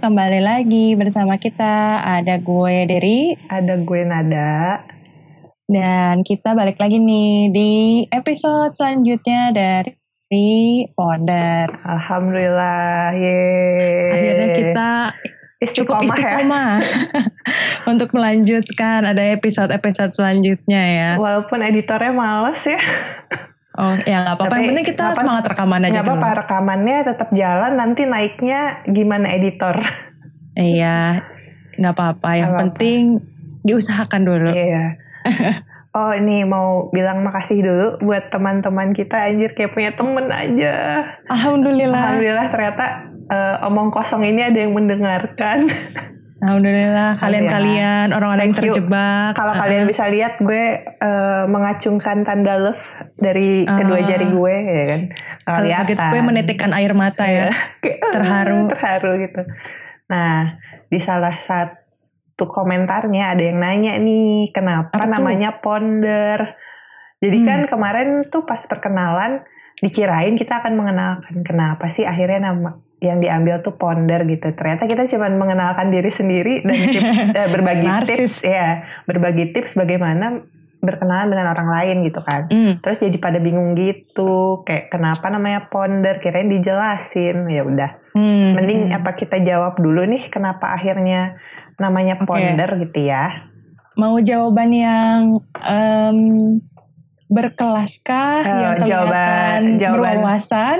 kembali lagi bersama kita. Ada gue Deri Ada gue Nada. dan kita balik lagi nih di episode selanjutnya dari Ponder. Alhamdulillah, yeay. Akhirnya kita cukup Istiqomah ya. istiqomah untuk melanjutkan ada episode-episode selanjutnya ya. Walaupun editornya males ya. Oh ya nggak apa-apa. Yang penting kita apa- semangat rekaman aja Nggak apa-apa rekamannya tetap jalan. Nanti naiknya gimana editor? Iya, nggak apa-apa. Yang apa-apa. penting diusahakan dulu. Iya. Oh ini mau bilang makasih dulu buat teman-teman kita anjir kayak punya temen aja. Alhamdulillah. Alhamdulillah ternyata eh, omong kosong ini ada yang mendengarkan. Alhamdulillah kalian-kalian orang-orang yang terjebak. Kalau Uh-uh. kalian bisa lihat gue eh, mengacungkan tanda love dari kedua Ah. jari gue ya kan. Kalau Kelihatan. begitu gue menitikkan air mata ya. "Ah, Terharu. terharu gitu. Nah, di salah satu komentarnya ada yang nanya nih, kenapa Apa namanya ponder? Jadi Hmm. kan kemarin tuh pas perkenalan dikirain kita akan mengenalkan kenapa sih akhirnya nama yang diambil tuh ponder gitu. Ternyata kita cuma mengenalkan diri sendiri dan tips, eh, berbagi Narsis. tips ya, berbagi tips bagaimana berkenalan dengan orang lain gitu kan. Hmm. Terus jadi pada bingung gitu, kayak kenapa namanya ponder? Kirain dijelasin, ya udah. Hmm. Mending Hmm. apa kita jawab dulu nih, kenapa akhirnya namanya ponder gitu ya? mau jawaban yang em, berkelaskah, Eh, yang kelihatan jawaban- jawaban berwawasan,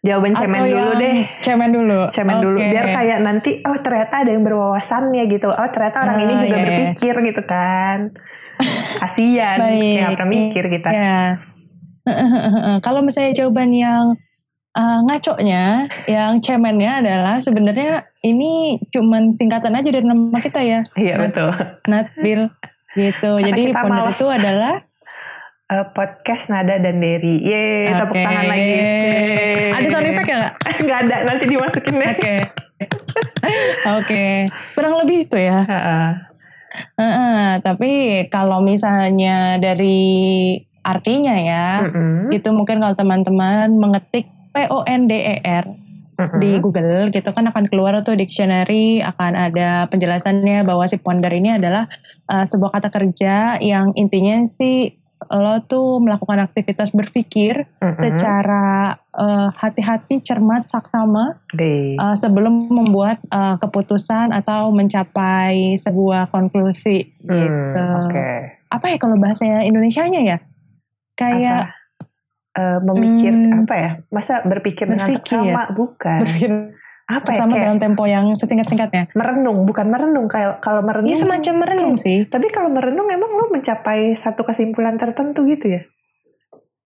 Jawaban cemen atau dulu deh, Cemen dulu. cemen dulu. Oke. Biar kayak nanti, oh ternyata ada yang berwawasannya gitu. Oh ternyata orang ini Ah, juga iya, iya. berpikir gitu kan. Kasian, Baik. kayak pernah mikir kita. Ya. Kalau misalnya jawaban yang uh, ngaconya, yang cemennya adalah sebenarnya ini cuman singkatan aja dari nama kita ya, Iya betul. Natbil gitu. Karena Jadi malas. itu adalah Eh, podcast Nada dan Derry. Yeay, tepuk Oke. tangan lagi. Ada sound effect ya nggak? Nggak ada, nanti dimasukin deh. Oke. Oke. Kurang lebih itu ya. Heeh. Heeh, tapi kalau misalnya dari artinya ya, Mm-mm. itu mungkin kalau teman-teman mengetik P O N D E R di Google gitu kan akan keluar tuh dictionary akan ada penjelasannya bahwa si ponder ini adalah uh, sebuah kata kerja yang intinya sih lo tuh melakukan aktivitas berpikir Mm-mm. secara uh, hati-hati, cermat, saksama Oke. uh, sebelum membuat uh, keputusan atau mencapai sebuah konklusi Hmm, gitu. Oke. Apa ya kalau bahasa Indonesianya ya? Kayak Apa? Eh, memikir Hmm. apa ya? Masa berpikir, dengan Berpikir. seksama? Bukan. berpikir apa ya? sama Kayak dalam tempo yang sesingkat-singkatnya. merenung, bukan merenung. Kayak kalau merenung. Ini semacam merenung sih. Tapi kalau merenung emang lu mencapai satu kesimpulan tertentu gitu ya?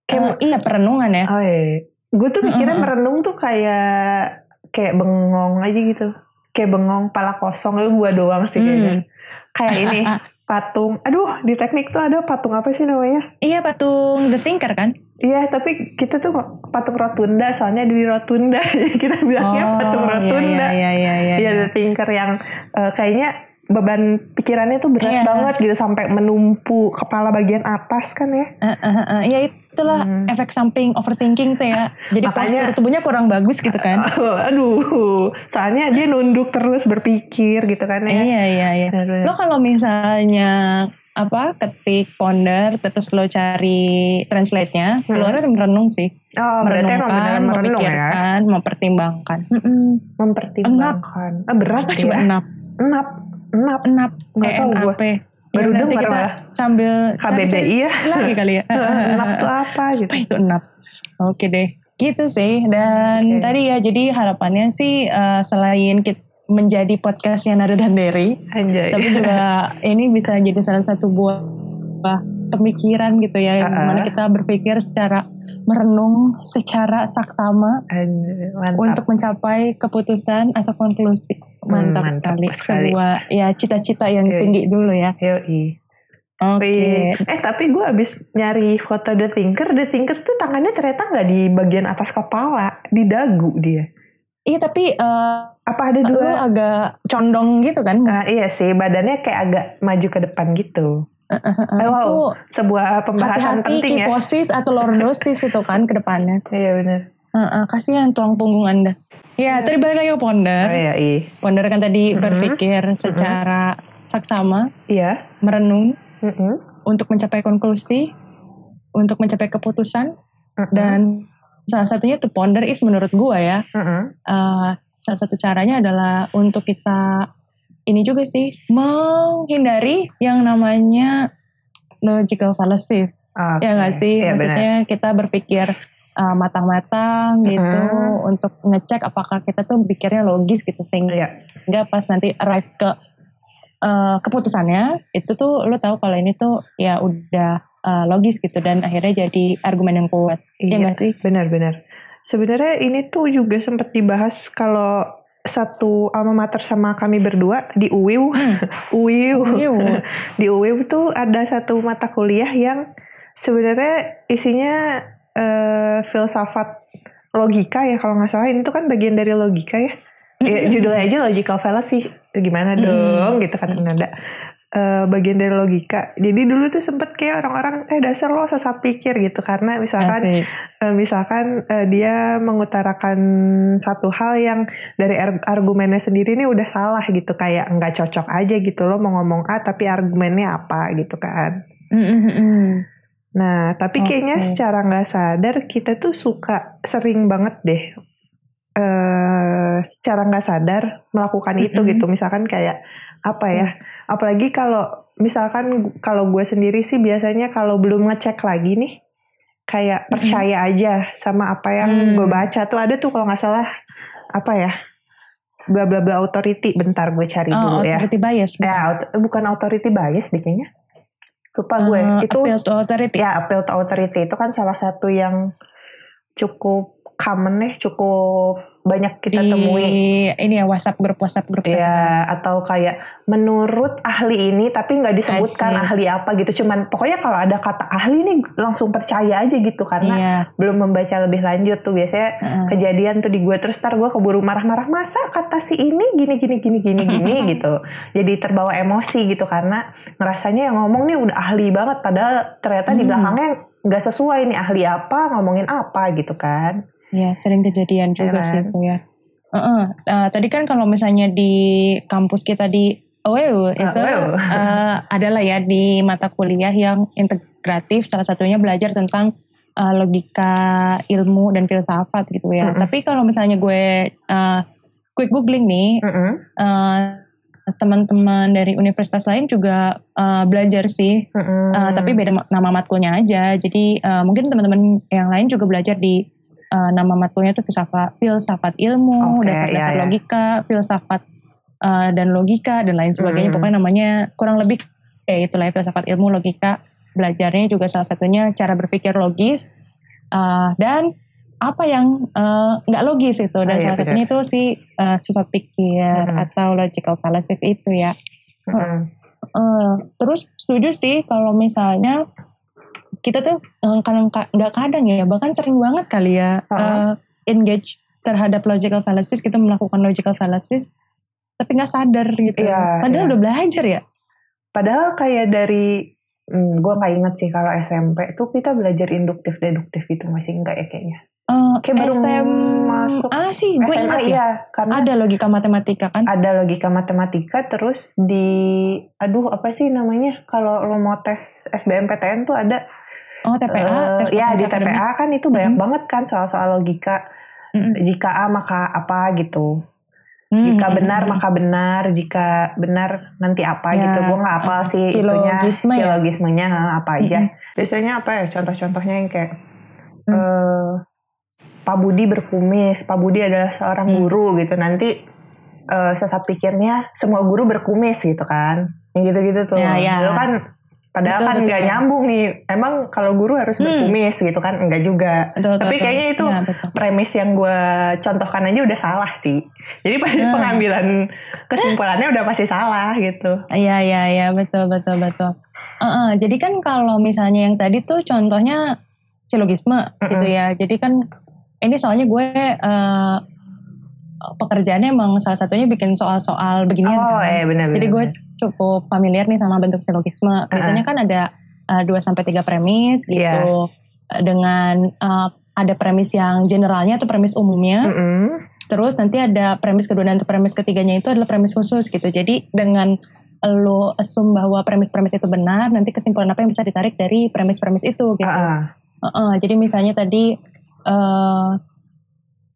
Kayak, Eh, iya perenungan ya. oh iya. Gue tuh mikirnya Heeh. merenung tuh kayak kayak bengong aja gitu. Kayak bengong pala kosong lu gua doang sih kayaknya. Hmm. Kayak ini patung. Aduh, di teknik tuh ada patung apa sih namanya? Iya patung The Thinker kan? Iya, tapi kita tuh patung rotunda, soalnya di rotunda, kita bilangnya patung rotunda. Iya iya iya. Iya, The Thinker yang eh, kayaknya beban pikirannya tuh berat Iya. banget gitu sampai menumpu kepala bagian atas kan ya. Eh, eh, eh, eh. Iya itulah Hmm. efek samping overthinking tuh ya. Jadi Makanya- postur tubuhnya kurang bagus gitu kan? Aduh, soalnya dia nunduk terus berpikir gitu kan ya. Iya iya iya. Lo kalau misalnya apa ketik ponder terus lo cari translate-nya Hmm. keluarnya merenung sih. Oh, merenungkan, merenung ya. memikirkan, mempertimbangkan. Mm-mm. Mempertimbangkan. Ah, berat Apa ya. coba enap? Enap. Enap. Enap. Nggak E Ya, nanti dengar kita malah. sambil KBBI ya. lagi kali ya. enap tuh apa gitu. apa itu enap? Oke deh, gitu sih. Dan Oke. tadi ya, jadi harapannya sih eh, selain kita menjadi podcast yang ada dan Derry, Anjay. tapi juga ini bisa jadi salah satu buah buah pemikiran gitu ya, yang Uh-uh. mana kita berpikir secara merenung, secara saksama mantap. untuk mencapai keputusan atau konklusi. Mantap, Hmm, mantap sekali. sekali. Sebuah ya cita-cita yang Yoi. tinggi dulu ya. Yoi. Oke. Tapi- Eh tapi gue abis nyari foto The Thinker, The Thinker tuh tangannya ternyata nggak di bagian atas kepala, di dagu dia. Iya tapi eh, Apa ada lu dua? agak condong gitu kan? Ah, iya sih, badannya kayak agak maju ke depan gitu. Eh, Eh, wow, Itu sebuah pembahasan hati-hati penting ya. kifosis atau lordosis itu kan ke depannya. Iya bener. Uh, uh, kasihan tulang punggung anda. Ya, tadi balik lagi ke ponder. Oh iya, iya. Ponder kan tadi Mhm. berpikir secara saksama, Iya. merenung Mm-mm. untuk mencapai konklusi, untuk mencapai keputusan, Mm-mm. dan salah satunya tuh ponder is menurut gua ya, Mm-mm. uh, salah satu caranya adalah untuk kita ini juga sih menghindari yang namanya logical fallacies. Oke. Ya nggak sih? Benar. Maksudnya kita berpikir uh, matang-matang gitu Mhm. untuk ngecek apakah kita tuh pikirnya logis gitu sehingga Iya. pas nanti arrive ke uh, keputusannya itu tuh lo tahu kalau ini tuh ya udah uh, logis gitu dan akhirnya jadi argumen yang kuat. Iya nggak sih? Benar-benar. Sebenarnya ini tuh juga sempat dibahas kalau satu alma mater sama kami berdua di UWIW. Hmm. Iya. Di UWIW tuh ada satu mata kuliah yang sebenarnya isinya eh, filsafat logika ya kalau nggak salah ini tuh kan bagian dari logika ya. Ya, judulnya aja logical fallacy gimana Mm-mm. dong gitu kan ada eh, bagian dari logika. Jadi dulu tuh sempet kayak orang-orang eh dasar lo sesat pikir gitu karena misalkan Asik. Eh, misalkan eh, dia mengutarakan satu hal yang dari ar- argumennya sendiri ini udah salah gitu kayak nggak cocok aja gitu loh mau ngomong A tapi argumennya apa gitu kan. Nah tapi kayaknya Oke. secara nggak sadar kita tuh suka sering banget deh eh secara nggak sadar melakukan itu Mm-mm. gitu misalkan kayak apa ya apalagi kalau misalkan kalau gue sendiri sih biasanya kalau belum ngecek lagi nih kayak percaya aja sama apa yang Hmm. gue baca tuh ada tuh kalau nggak salah apa ya bla bla bla authority bentar gue cari Oh, dulu ya authority bias. bukan? ya aut- bukan authority bias deh kayaknya lupa gue Eh, itu appeal to authority. ya appeal to authority itu kan salah satu yang cukup common nih cukup banyak kita di temui. ini ya WhatsApp grup WhatsApp grup ya atau kayak menurut ahli ini tapi nggak disebutkan Asik. ahli apa gitu. Cuman pokoknya kalau ada kata ahli nih langsung percaya aja gitu. Karena Iya. belum membaca lebih lanjut tuh. Biasanya Heeh. kejadian tuh di gue terus ntar gue keburu marah-marah masa kata si ini gini gini gini gini gini? gitu. Jadi terbawa emosi gitu. Karena ngerasanya yang ngomong nih udah ahli banget. Padahal ternyata di Hmm. belakangnya nggak sesuai nih ahli apa ngomongin apa gitu kan Ya, sering kejadian juga Iya sih kan? itu ya. Heeh. Nah, tadi kan kalau misalnya di kampus kita di OEU itu OEU. eh, adalah ya di mata kuliah yang integratif salah satunya belajar tentang eh, logika ilmu dan filsafat gitu ya. Mm-mm. Tapi kalau misalnya gue eh, quick googling nih Mm-mm. eh, teman-teman dari universitas lain juga eh, belajar sih Mm-mm. Uh, tapi beda ma- nama matkulnya aja. Jadi uh, mungkin teman-teman yang lain juga belajar di uh, nama matkulnya itu filsafat, filsafat ilmu, Oke, dasar-dasar iya, iya. logika, filsafat uh, dan logika dan lain sebagainya. Mm. Pokoknya namanya kurang lebih kayak itulah ya, filsafat ilmu, logika. Belajarnya juga salah satunya cara berpikir logis uh, dan apa yang uh, nggak logis itu dan Ah, iya, salah satunya itu si uh, sesat pikir Mm. atau logical fallacies itu ya. Mm-mm. Eh, terus setuju sih kalau misalnya kita tuh eh, kadang nggak kadang ya bahkan sering banget kali ya eh, engage terhadap logical fallacies kita melakukan logical fallacies tapi nggak sadar gitu. Iya, padahal iya. udah belajar ya? Padahal kayak dari hmm, gue nggak inget sih kalau SMP tuh kita belajar induktif deduktif gitu masih enggak ya kayaknya. Eh, Kayak baru SM masuk. ah sih gue SMA ingat ya. iya karena ada logika matematika kan? Ada logika matematika terus di aduh apa sih namanya? Kalau lo mau tes SBMPTN tuh ada oh TPA eh, tes ya di akademik. TPA kan itu banyak Mm-mm. banget kan soal-soal logika Mm-mm. jika A maka apa gitu Hmm, jika hmm, benar hmm. maka benar jika benar nanti apa Ya, gitu gue nggak hafal sih itunya silogisme ya? silogismenya ha, apa aja Mm-mm. biasanya apa ya contoh-contohnya yang kayak Hmm. eh, Pak Budi berkumis Pak Budi adalah seorang Hmm. guru gitu nanti eh, sesat pikirnya semua guru berkumis gitu kan yang gitu-gitu tuh Ya, ya. Lalu kan padahal Betul, kan betul. nggak nyambung nih emang kalau guru harus Hmm. berkumis gitu kan enggak juga Betul, Tapi betul, kayaknya itu Ya, betul. premis yang gue contohkan aja udah salah sih. Jadi pada Hmm. pengambilan kesimpulannya udah pasti salah gitu. Iya iya iya betul betul betul. Eh, eh, jadi kan kalau misalnya yang tadi tuh contohnya silogisme gitu Mm-mm. ya. Jadi kan ini soalnya gue eh, pekerjaannya emang salah satunya bikin soal-soal beginian oh, kan. eh benar Jadi gue cukup familiar nih sama bentuk silogisme. Biasanya kan ada 2 sampai 3 premis gitu. Iya. Eh, Dengan eh, ada premis yang generalnya atau premis umumnya. Mm -mm. Terus nanti ada premis kedua dan premis ketiganya itu adalah premis khusus gitu. Jadi dengan lo assume bahwa premis-premis itu benar, nanti kesimpulan apa yang bisa ditarik dari premis-premis itu gitu. Ah, ah. Uh -uh, jadi misalnya tadi uh,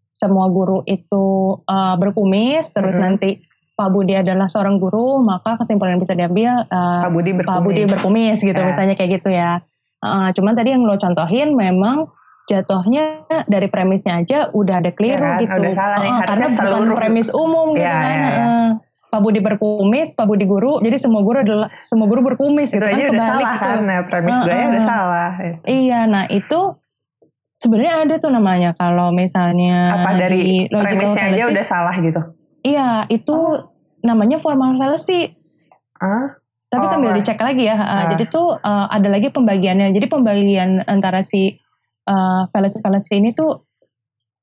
semua guru itu uh, berkumis, terus Mm-mm. nanti Pak Budi adalah seorang guru, maka kesimpulan yang bisa diambil uh, Pak Budi berkumis. Pak Budi berkumis gitu, Ya. misalnya kayak gitu ya. Uh, cuman tadi yang lo contohin memang jatuhnya dari premisnya aja udah ada keliru Ya kan, gitu. udah salah nih, Uh, karena bukan seluruh- premis umum gitu Ya, kan. ya, ya. Uh, Pak Budi berkumis, Pak Budi guru, jadi semua guru adalah semua guru berkumis Itu gitu kan aja udah salah tuh. kan, nah premis gue ah, udah ah. salah. Iya, nah itu sebenarnya ada tuh namanya kalau misalnya Apa dari premisnya aja udah salah gitu? Iya, itu namanya formal fallacy. Ah, Tapi Oh, sambil ah. dicek lagi ya. uh, Ah. Jadi tuh uh, ada lagi pembagiannya. Jadi pembagian antara si uh, fallacy fallacy ini tuh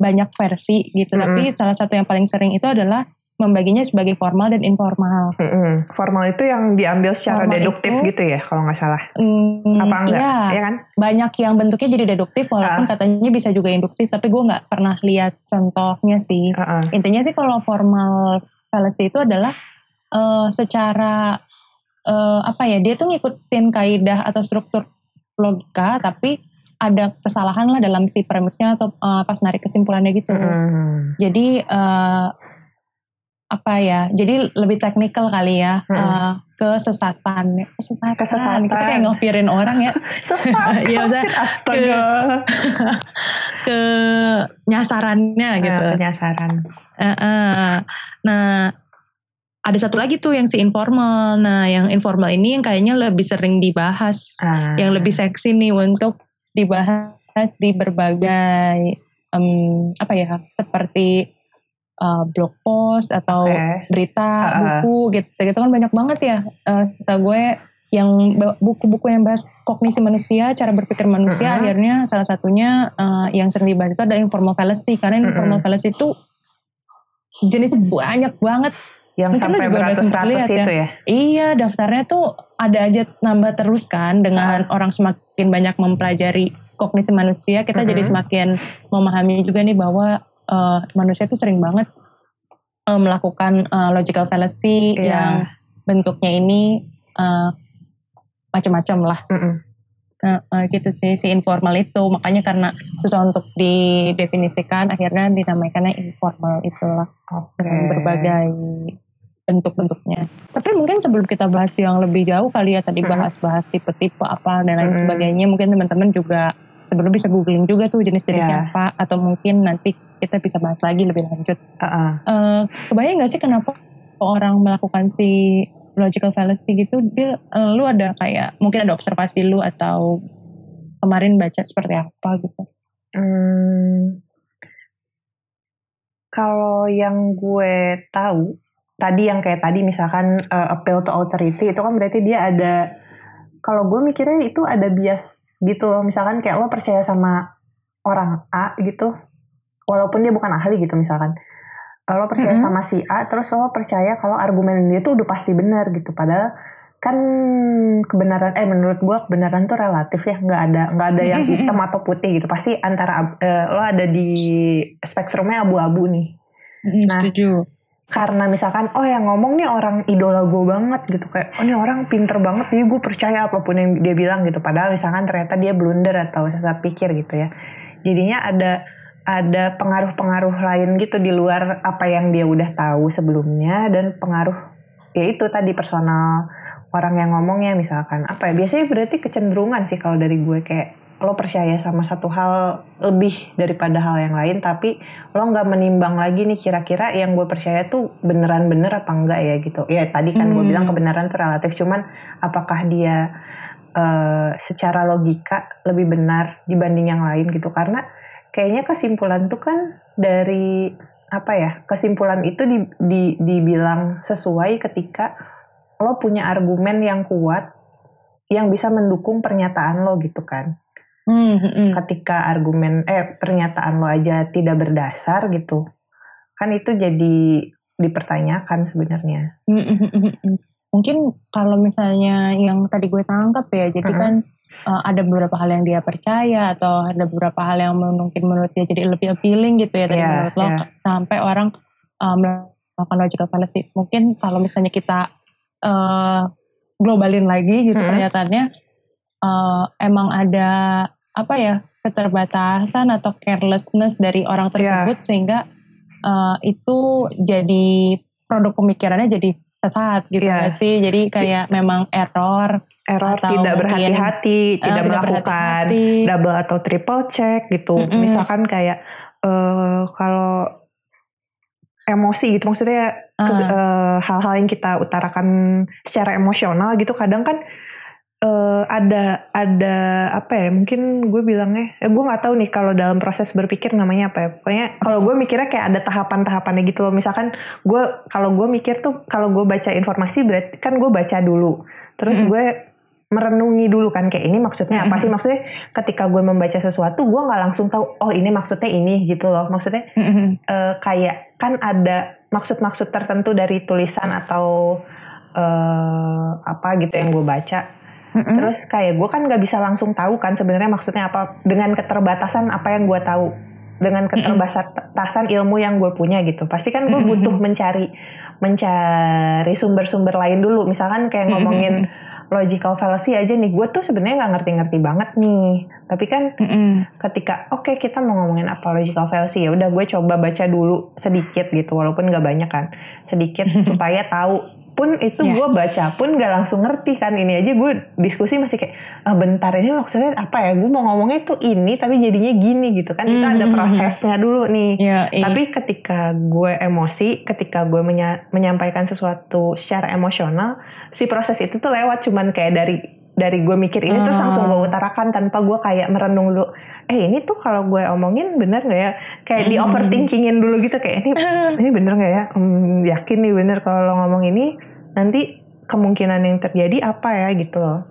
banyak versi gitu. Mm-mm. Tapi salah satu yang paling sering itu adalah membaginya sebagai formal dan informal. mm-mm. Formal itu yang diambil secara Formal deduktif itu- gitu ya, kalau nggak salah. Hmm, Apa enggak? Iya, Iya kan? banyak yang bentuknya jadi deduktif walaupun Ah. katanya bisa juga induktif. Tapi gue nggak pernah lihat contohnya sih. Ah. intinya sih kalau formal fallacy itu adalah eh, secara eh, apa ya dia tuh ngikutin kaidah atau struktur logika tapi ada kesalahan lah dalam si premisnya atau eh, pas narik kesimpulannya gitu Mm. jadi eh, apa ya jadi lebih teknikal kali ya Mm. eh, kesesatan kesesatan Kesesatan. kita kayak ngopirin orang ya Sesat. Iya, maksudnya Astaga. ke nyasarannya gitu Nah, penyasaran. Heeh. Nah, ada satu lagi tuh yang si informal. Nah, yang informal ini yang kayaknya lebih sering dibahas, Ah. yang lebih seksi nih untuk dibahas di berbagai em, apa ya, seperti uh, blog post atau Oke. berita, ah. buku gitu. Gitu kan banyak banget ya. Eh, setahu gue yang buku-buku yang bahas kognisi manusia, cara berpikir manusia, Mm-mm. akhirnya salah satunya eh, yang sering dibahas itu ada informal fallacy. Karena informal Mm-mm. fallacy itu jenisnya banyak banget. Yang Mungkin sampai juga udah beratus-ratus lihat ya. itu ya. Iya, daftarnya tuh ada aja nambah terus kan dengan orang semakin banyak mempelajari kognisi manusia, kita jadi Mm-mm. semakin memahami juga nih bahwa eh, manusia tuh sering banget eh, melakukan eh, logical fallacy Iya. yang bentuknya ini eh, macam-macam lah. Mm-mm. Nah, eh, gitu sih si informal itu makanya karena susah untuk didefinisikan akhirnya dinamaikannya informal itulah Oke. dengan berbagai bentuk-bentuknya. Tapi mungkin sebelum kita bahas yang lebih jauh kali ya tadi bahas-bahas tipe-tipe apa dan lain Mm-mm. sebagainya mungkin teman-teman juga sebelum bisa googling juga tuh jenis-jenisnya Iya. apa atau mungkin nanti kita bisa bahas lagi lebih lanjut. Ah, ah. Eh, kebayang gak sih kenapa orang melakukan si logical fallacy gitu? Dia, eh, lu ada kayak mungkin ada observasi lu atau kemarin baca seperti apa gitu? Hmm, kalau yang gue tahu tadi yang kayak tadi misalkan uh, appeal to authority itu kan berarti dia ada kalau gue mikirnya itu ada bias gitu loh misalkan kayak lo percaya sama orang A gitu walaupun dia bukan ahli gitu misalkan. Lo percaya Mm-mm. sama si A terus lo percaya kalau argumen dia tuh udah pasti benar gitu. Padahal kan kebenaran eh menurut gue kebenaran tuh relatif ya. Nggak ada nggak ada yang hitam atau putih gitu. Pasti antara eh, lo ada di spektrumnya abu-abu nih. Nah, setuju. karena misalkan oh yang ngomong nih orang idola gue banget gitu. Kayak oh ini orang pinter banget jadi gue percaya apa pun yang dia bilang gitu. Padahal misalkan ternyata dia blunder atau sesat pikir gitu ya. Jadinya ada ada pengaruh-pengaruh lain gitu di luar apa yang dia udah tahu sebelumnya dan pengaruh ya itu tadi personal. Orang yang ngomongnya misalkan apa ya biasanya berarti kecenderungan sih kalau dari gue kayak lo percaya sama satu hal lebih daripada hal yang lain tapi lo nggak menimbang lagi nih kira-kira yang gue percaya tuh beneran bener apa enggak ya gitu. Ya tadi kan gue Hmm. bilang kebenaran tuh relatif cuman apakah dia eh, secara logika lebih benar dibanding yang lain gitu. Karena kayaknya kesimpulan tuh kan dari apa ya kesimpulan itu di, di- dibilang sesuai ketika lo punya argumen yang kuat yang bisa mendukung pernyataan lo gitu kan Hmm, hmm, hmm. ketika argumen eh pernyataan lo aja tidak berdasar gitu kan itu jadi dipertanyakan sebenarnya Mm, mm, mm, mm. Mungkin kalau misalnya yang tadi gue tangkap ya, jadi Mm-mm. kan uh, ada beberapa hal yang dia percaya atau ada beberapa hal yang mungkin menurut dia jadi lebih appealing gitu ya tadi Yeah, menurut lo yeah. sampai orang uh, melakukan logical fallacy. Mungkin kalau misalnya kita uh, globalin lagi gitu Hmm. pernyataannya uh, emang ada apa ya keterbatasan atau carelessness dari orang Iya. tersebut sehingga uh, itu jadi produk pemikirannya jadi sesat gitu Iya. nggak sih jadi kayak memang error error Atau tidak berhati-hati, eh, tidak tidak melakukan berhati-hati. double atau triple check gitu. Mm-mm. Misalkan kayak eh kalau emosi gitu maksudnya Ah. eh, hal-hal yang kita utarakan secara emosional gitu kadang kan eh, ada ada apa ya mungkin gue bilangnya eh, gue nggak tahu nih kalau dalam proses berpikir namanya apa ya. Pokoknya kalau gue mikirnya kayak ada tahapan-tahapannya gitu loh. Misalkan gue kalau gue mikir tuh kalau gue baca informasi berarti kan gue baca dulu. Terus gue merenungi dulu kan kayak ini maksudnya apa sih? Maksudnya ketika gue membaca sesuatu gue nggak langsung tahu oh ini maksudnya ini gitu loh. Maksudnya eh, kayak kan ada maksud-maksud tertentu dari tulisan atau eh, apa gitu yang gue baca Mm-mm. terus kayak gue kan nggak bisa langsung tahu kan sebenarnya maksudnya apa dengan keterbatasan apa yang gue tahu. Dengan keterbatasan ilmu yang gue punya gitu. Pasti kan gue butuh mencari mencari sumber-sumber lain dulu. Misalkan kayak ngomongin logical fallacy aja nih gue tuh sebenarnya nggak ngerti-ngerti banget nih. Tapi kan Mm-mm. ketika oke kita mau ngomongin apa logical fallacy ya udah gue coba baca dulu sedikit gitu walaupun nggak banyak kan. Sedikit supaya tahu pun itu Ya. gue baca pun nggak langsung ngerti kan ini aja gue diskusi masih kayak ah, bentar ini maksudnya apa ya gue mau ngomongnya tuh ini tapi jadinya gini gitu kan itu ada Mhm. prosesnya dulu nih Ya, iya. tapi ketika gue emosi, ketika gue menya- menyampaikan sesuatu secara emosional, si proses itu tuh lewat cuman kayak dari dari gue mikir ini terus Ah. langsung gue utarakan tanpa gue kayak merenung dulu. Eh ini tuh kalau gue omongin bener nggak ya? Kayak di Hmm. overthinkingin dulu gitu kayak ini ini bener nggak ya? Hmm, yakin nih bener kalau lo ngomong ini nanti kemungkinan yang terjadi apa ya gitu loh.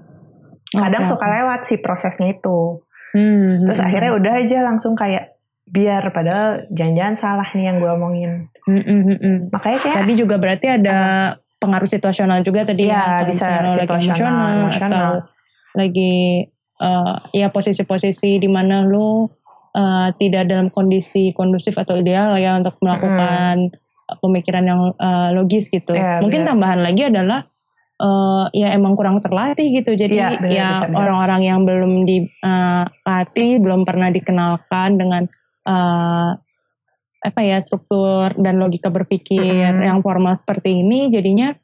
Kadang Oke, suka lewat si prosesnya itu. Hmm, Terus hmm, akhirnya hmm. udah aja langsung kayak biar padahal jangan-jangan salah nih yang gue omongin. Hmm, hmm, hmm, hmm. Makanya kayak Tadi juga berarti ada pengaruh situasional juga tadi Iya, ya. Kalau bisa lagi situasional, emosional, atau lagi eh, ya posisi-posisi di mana lo eh, tidak dalam kondisi kondusif atau ideal ya untuk melakukan pemikiran yang eh, logis gitu. Iya, Mungkin benar. tambahan lagi adalah eh, ya emang kurang terlatih gitu. Jadi Iya, ya bisa, benar. orang-orang yang belum dilatih, belum pernah dikenalkan dengan eh, apa ya struktur dan logika berpikir Mm-mm. yang formal seperti ini, jadinya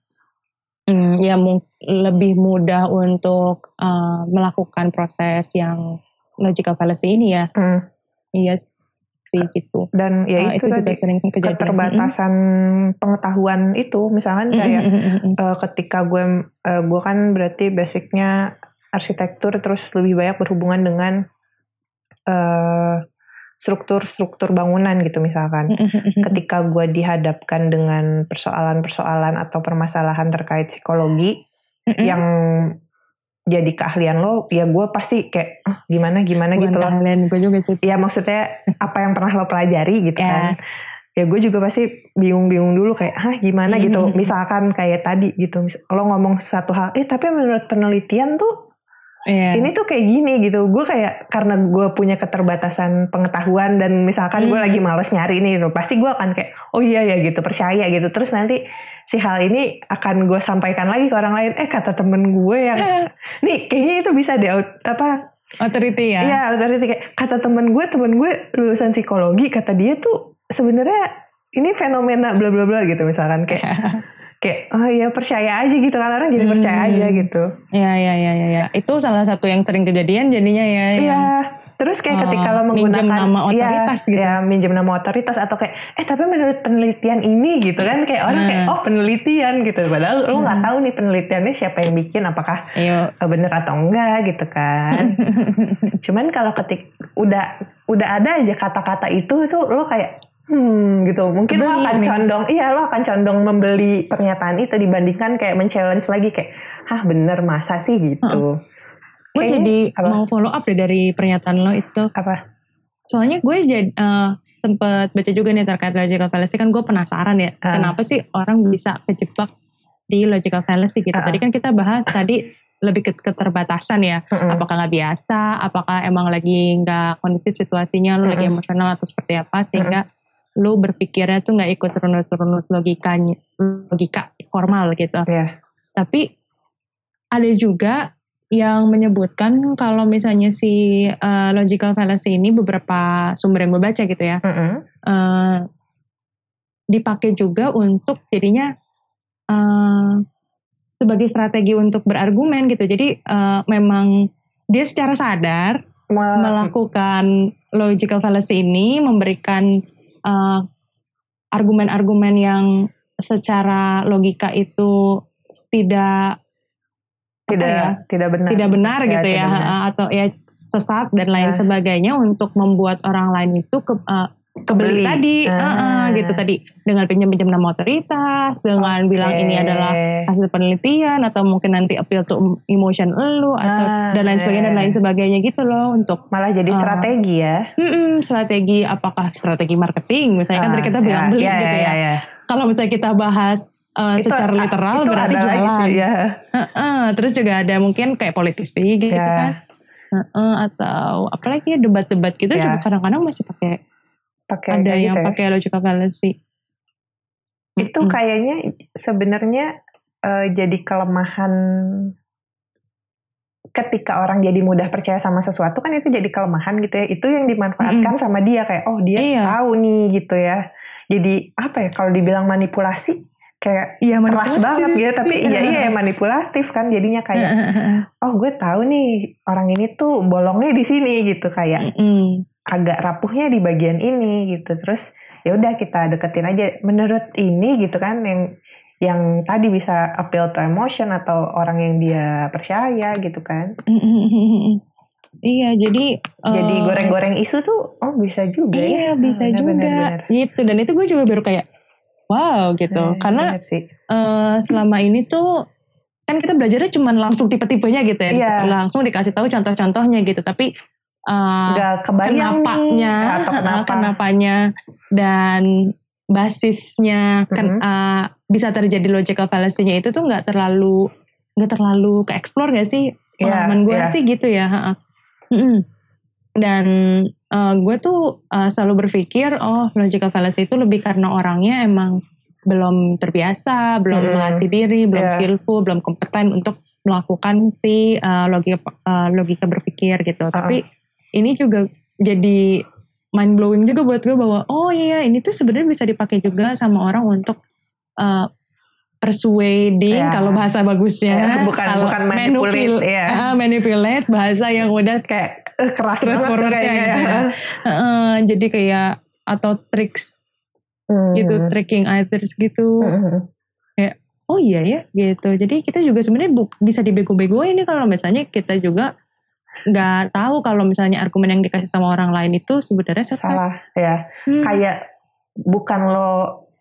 hmm, ya lebih mudah untuk eh, melakukan proses yang logical fallacy ini ya. Hmm, Iya sih gitu. dan ya Eh, itu, itu juga tadi sering kejadian. keterbatasan pengetahuan itu misalkan Mm-mm. kayak mm-mm. eh, ketika gue eh, gue kan berarti basicnya arsitektur terus lebih banyak berhubungan dengan eh, struktur-struktur bangunan gitu misalkan. Ketika gue dihadapkan dengan persoalan-persoalan atau permasalahan terkait psikologi yang jadi keahlian lo ya gue pasti kayak ah, gimana gimana Bukan gitu loh. Keahlian gue juga sih. ya maksudnya apa yang pernah lo pelajari gitu Ya. kan. Ya gue juga pasti bingung-bingung dulu kayak hah gimana gitu. misalkan kayak tadi gitu lo ngomong satu hal eh tapi menurut penelitian tuh Iya. ini tuh kayak gini gitu gue kayak karena gue punya keterbatasan pengetahuan dan misalkan gue Hmm. lagi males nyari nih gitu, pasti gue akan kayak oh iya ya gitu percaya gitu terus nanti si hal ini akan gue sampaikan lagi ke orang lain eh kata temen gue yang nih kayaknya itu bisa deh apa Authority ya. Iya, authority kayak kata temen gue, temen gue lulusan psikologi, kata dia tuh sebenarnya ini fenomena bla bla bla gitu misalkan kayak kayak oh iya percaya aja gitu kan orang jadi Hmm. percaya aja gitu. Iya, iya, iya, iya. Ya. Itu salah satu yang sering kejadian jadinya ya. Iya. yang, Terus kayak eh, ketika lo minjem menggunakan nama iya, otoritas gitu. ya minjem nama otoritas atau kayak eh tapi menurut penelitian ini gitu kan kayak orang kayak Hmm. oh penelitian gitu padahal lo nggak Hmm. tahu nih penelitiannya siapa yang bikin apakah Iya. eh, bener atau enggak gitu kan. Cuman kalau ketik udah udah ada aja kata-kata itu tuh lo kayak hmm gitu. Mungkin lo Kebeli akan nih. condong, iya lo akan condong membeli pernyataan itu dibandingkan kayak men-challenge lagi kayak, hah bener masa sih gitu. gue Kayaknya- jadi apa? mau follow up deh dari pernyataan lo itu. Apa? Soalnya gue jadi eh, sempet baca juga nih terkait logical fallacy kan gue penasaran ya Ah. kenapa sih orang bisa kejebak di logical fallacy gitu. Ah. Tadi kan kita bahas tadi lebih ke keterbatasan ya. Mm-mm. Apakah nggak biasa, apakah emang lagi nggak kondusif situasinya, lu lagi Mm-mm. emosional atau seperti apa sehingga lu berpikirnya tuh nggak ikut runut-runut logikanya, logika formal gitu. Iya. Tapi ada juga yang menyebutkan kalau misalnya si uh, logical fallacy ini beberapa sumber yang gue baca gitu ya, Mm-mm. uh, dipakai juga untuk jadinya uh, sebagai strategi untuk berargumen gitu. Jadi uh, memang dia secara sadar Mal- melakukan logical fallacy ini memberikan uh, argumen-argumen yang secara logika itu tidak tidak ya, tidak benar. tidak benar Ya, gitu ya benar. uh, atau ya sesat dan lain Ah. sebagainya untuk membuat orang lain itu ke, uh, kebeli Kebeli. tadi uh, uh, Ah. gitu tadi dengan pinjam-pinjam nama otoritas dengan bilang ini adalah hasil penelitian atau mungkin nanti appeal to emotion lu atau Ah, dan lain sebagainya dan lain sebagainya gitu loh untuk malah jadi Ah. strategi ya. Mm-mm, strategi apakah strategi marketing misalnya kan tadi Ah, kita bilang ya, beli ya, gitu ya. ya, ya. Kalau misalnya kita bahas uh, Itu, secara ah, literal itu berarti jualan. sih, ya. Heeh, terus juga ada mungkin kayak politisi gitu Ya. kan. Heeh, atau apalagi ya debat-debat gitu Ya. juga kadang-kadang masih pakai Pakai ada yang gitu ya. pakai logical fallacy. Itu Mm-mm. kayaknya sebenarnya eh, jadi kelemahan ketika orang jadi mudah percaya sama sesuatu kan itu jadi kelemahan gitu ya. Itu yang dimanfaatkan sama dia kayak oh dia Iya. tahu nih gitu ya. Jadi apa ya kalau dibilang manipulasi kayak Iya keras banget gitu tapi iya iya manipulatif kan jadinya kayak oh gue tahu nih orang ini tuh bolongnya di sini gitu kayak Mm-mm. Agak rapuhnya di bagian ini gitu terus ya udah kita deketin aja menurut ini gitu kan yang yang tadi bisa appeal to emotion atau orang yang dia percaya gitu kan Iya, jadi jadi eh, goreng-goreng isu tuh oh bisa juga Iya, ya bisa Ah, benar, juga. benar, benar. Gitu dan itu gue juga baru kayak wow gitu. Eh, Karena eh, selama ini tuh kan kita belajarnya cuma langsung tipe-tipenya gitu ya. Di situ langsung dikasih tahu contoh-contohnya gitu. Tapi eh, nggak kebayang kenapanya, nih atau eh, kenapa kenapanya dan basisnya kan, Mhm. eh, bisa terjadi logical fallacy-nya itu tuh nggak terlalu nggak terlalu ke explore gak sih Iya, pengalaman gue iya. sih gitu ya. Mm-mm. dan eh, gue tuh eh, selalu berpikir oh logical fallacy itu lebih karena orangnya emang belum terbiasa belum Hmm, melatih diri belum iya. skillful belum kompeten untuk melakukan si eh, logika eh, logika berpikir gitu tapi ini juga jadi mind blowing juga buat gue bahwa oh iya ini tuh sebenarnya bisa dipakai juga sama orang untuk uh, persuading Ya. kalau bahasa bagusnya Ya, bukan- kalau bukan manipulate, ya. ah, manipulate bahasa yang udah kayak eh, keras banget ya kayaknya gitu ya. Uh, jadi kayak atau tricks Hmm. gitu tricking others gitu Hmm. oh iya ya gitu jadi kita juga sebenarnya bisa dibego-begoin nih kalau misalnya kita juga nggak tahu kalau misalnya argumen yang dikasih sama orang lain itu sebenarnya sesat. Salah ya. Hmm. kayak bukan lo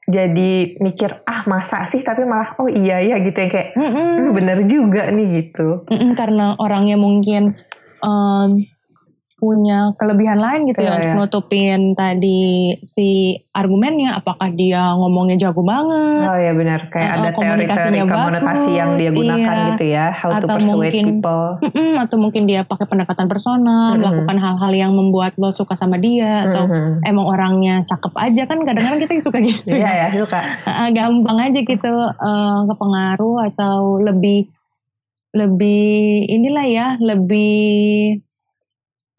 jadi mikir ah masa sih? Tapi malah oh iya ya gitu yang kayak Mm-mm. "Hmm, bener juga nih gitu. Mm-mm, karena orangnya mungkin em, punya kelebihan lain gitu ya Iya, untuk iya. nutupin tadi si argumennya apakah dia ngomongnya jago banget oh ya benar kayak Uh, ada teori-teori komunikasi yang dia gunakan iya. gitu ya how to Atau persuade mungkin- people Mm-mm, atau mungkin dia pakai pendekatan personal Mm-mm. melakukan hal-hal yang membuat lo suka sama dia atau Mhm. emang orangnya cakep aja kan kadang-kadang kita suka gitu iya ya suka Ah, gampang aja gitu eh, kepengaruh atau lebih lebih inilah ya lebih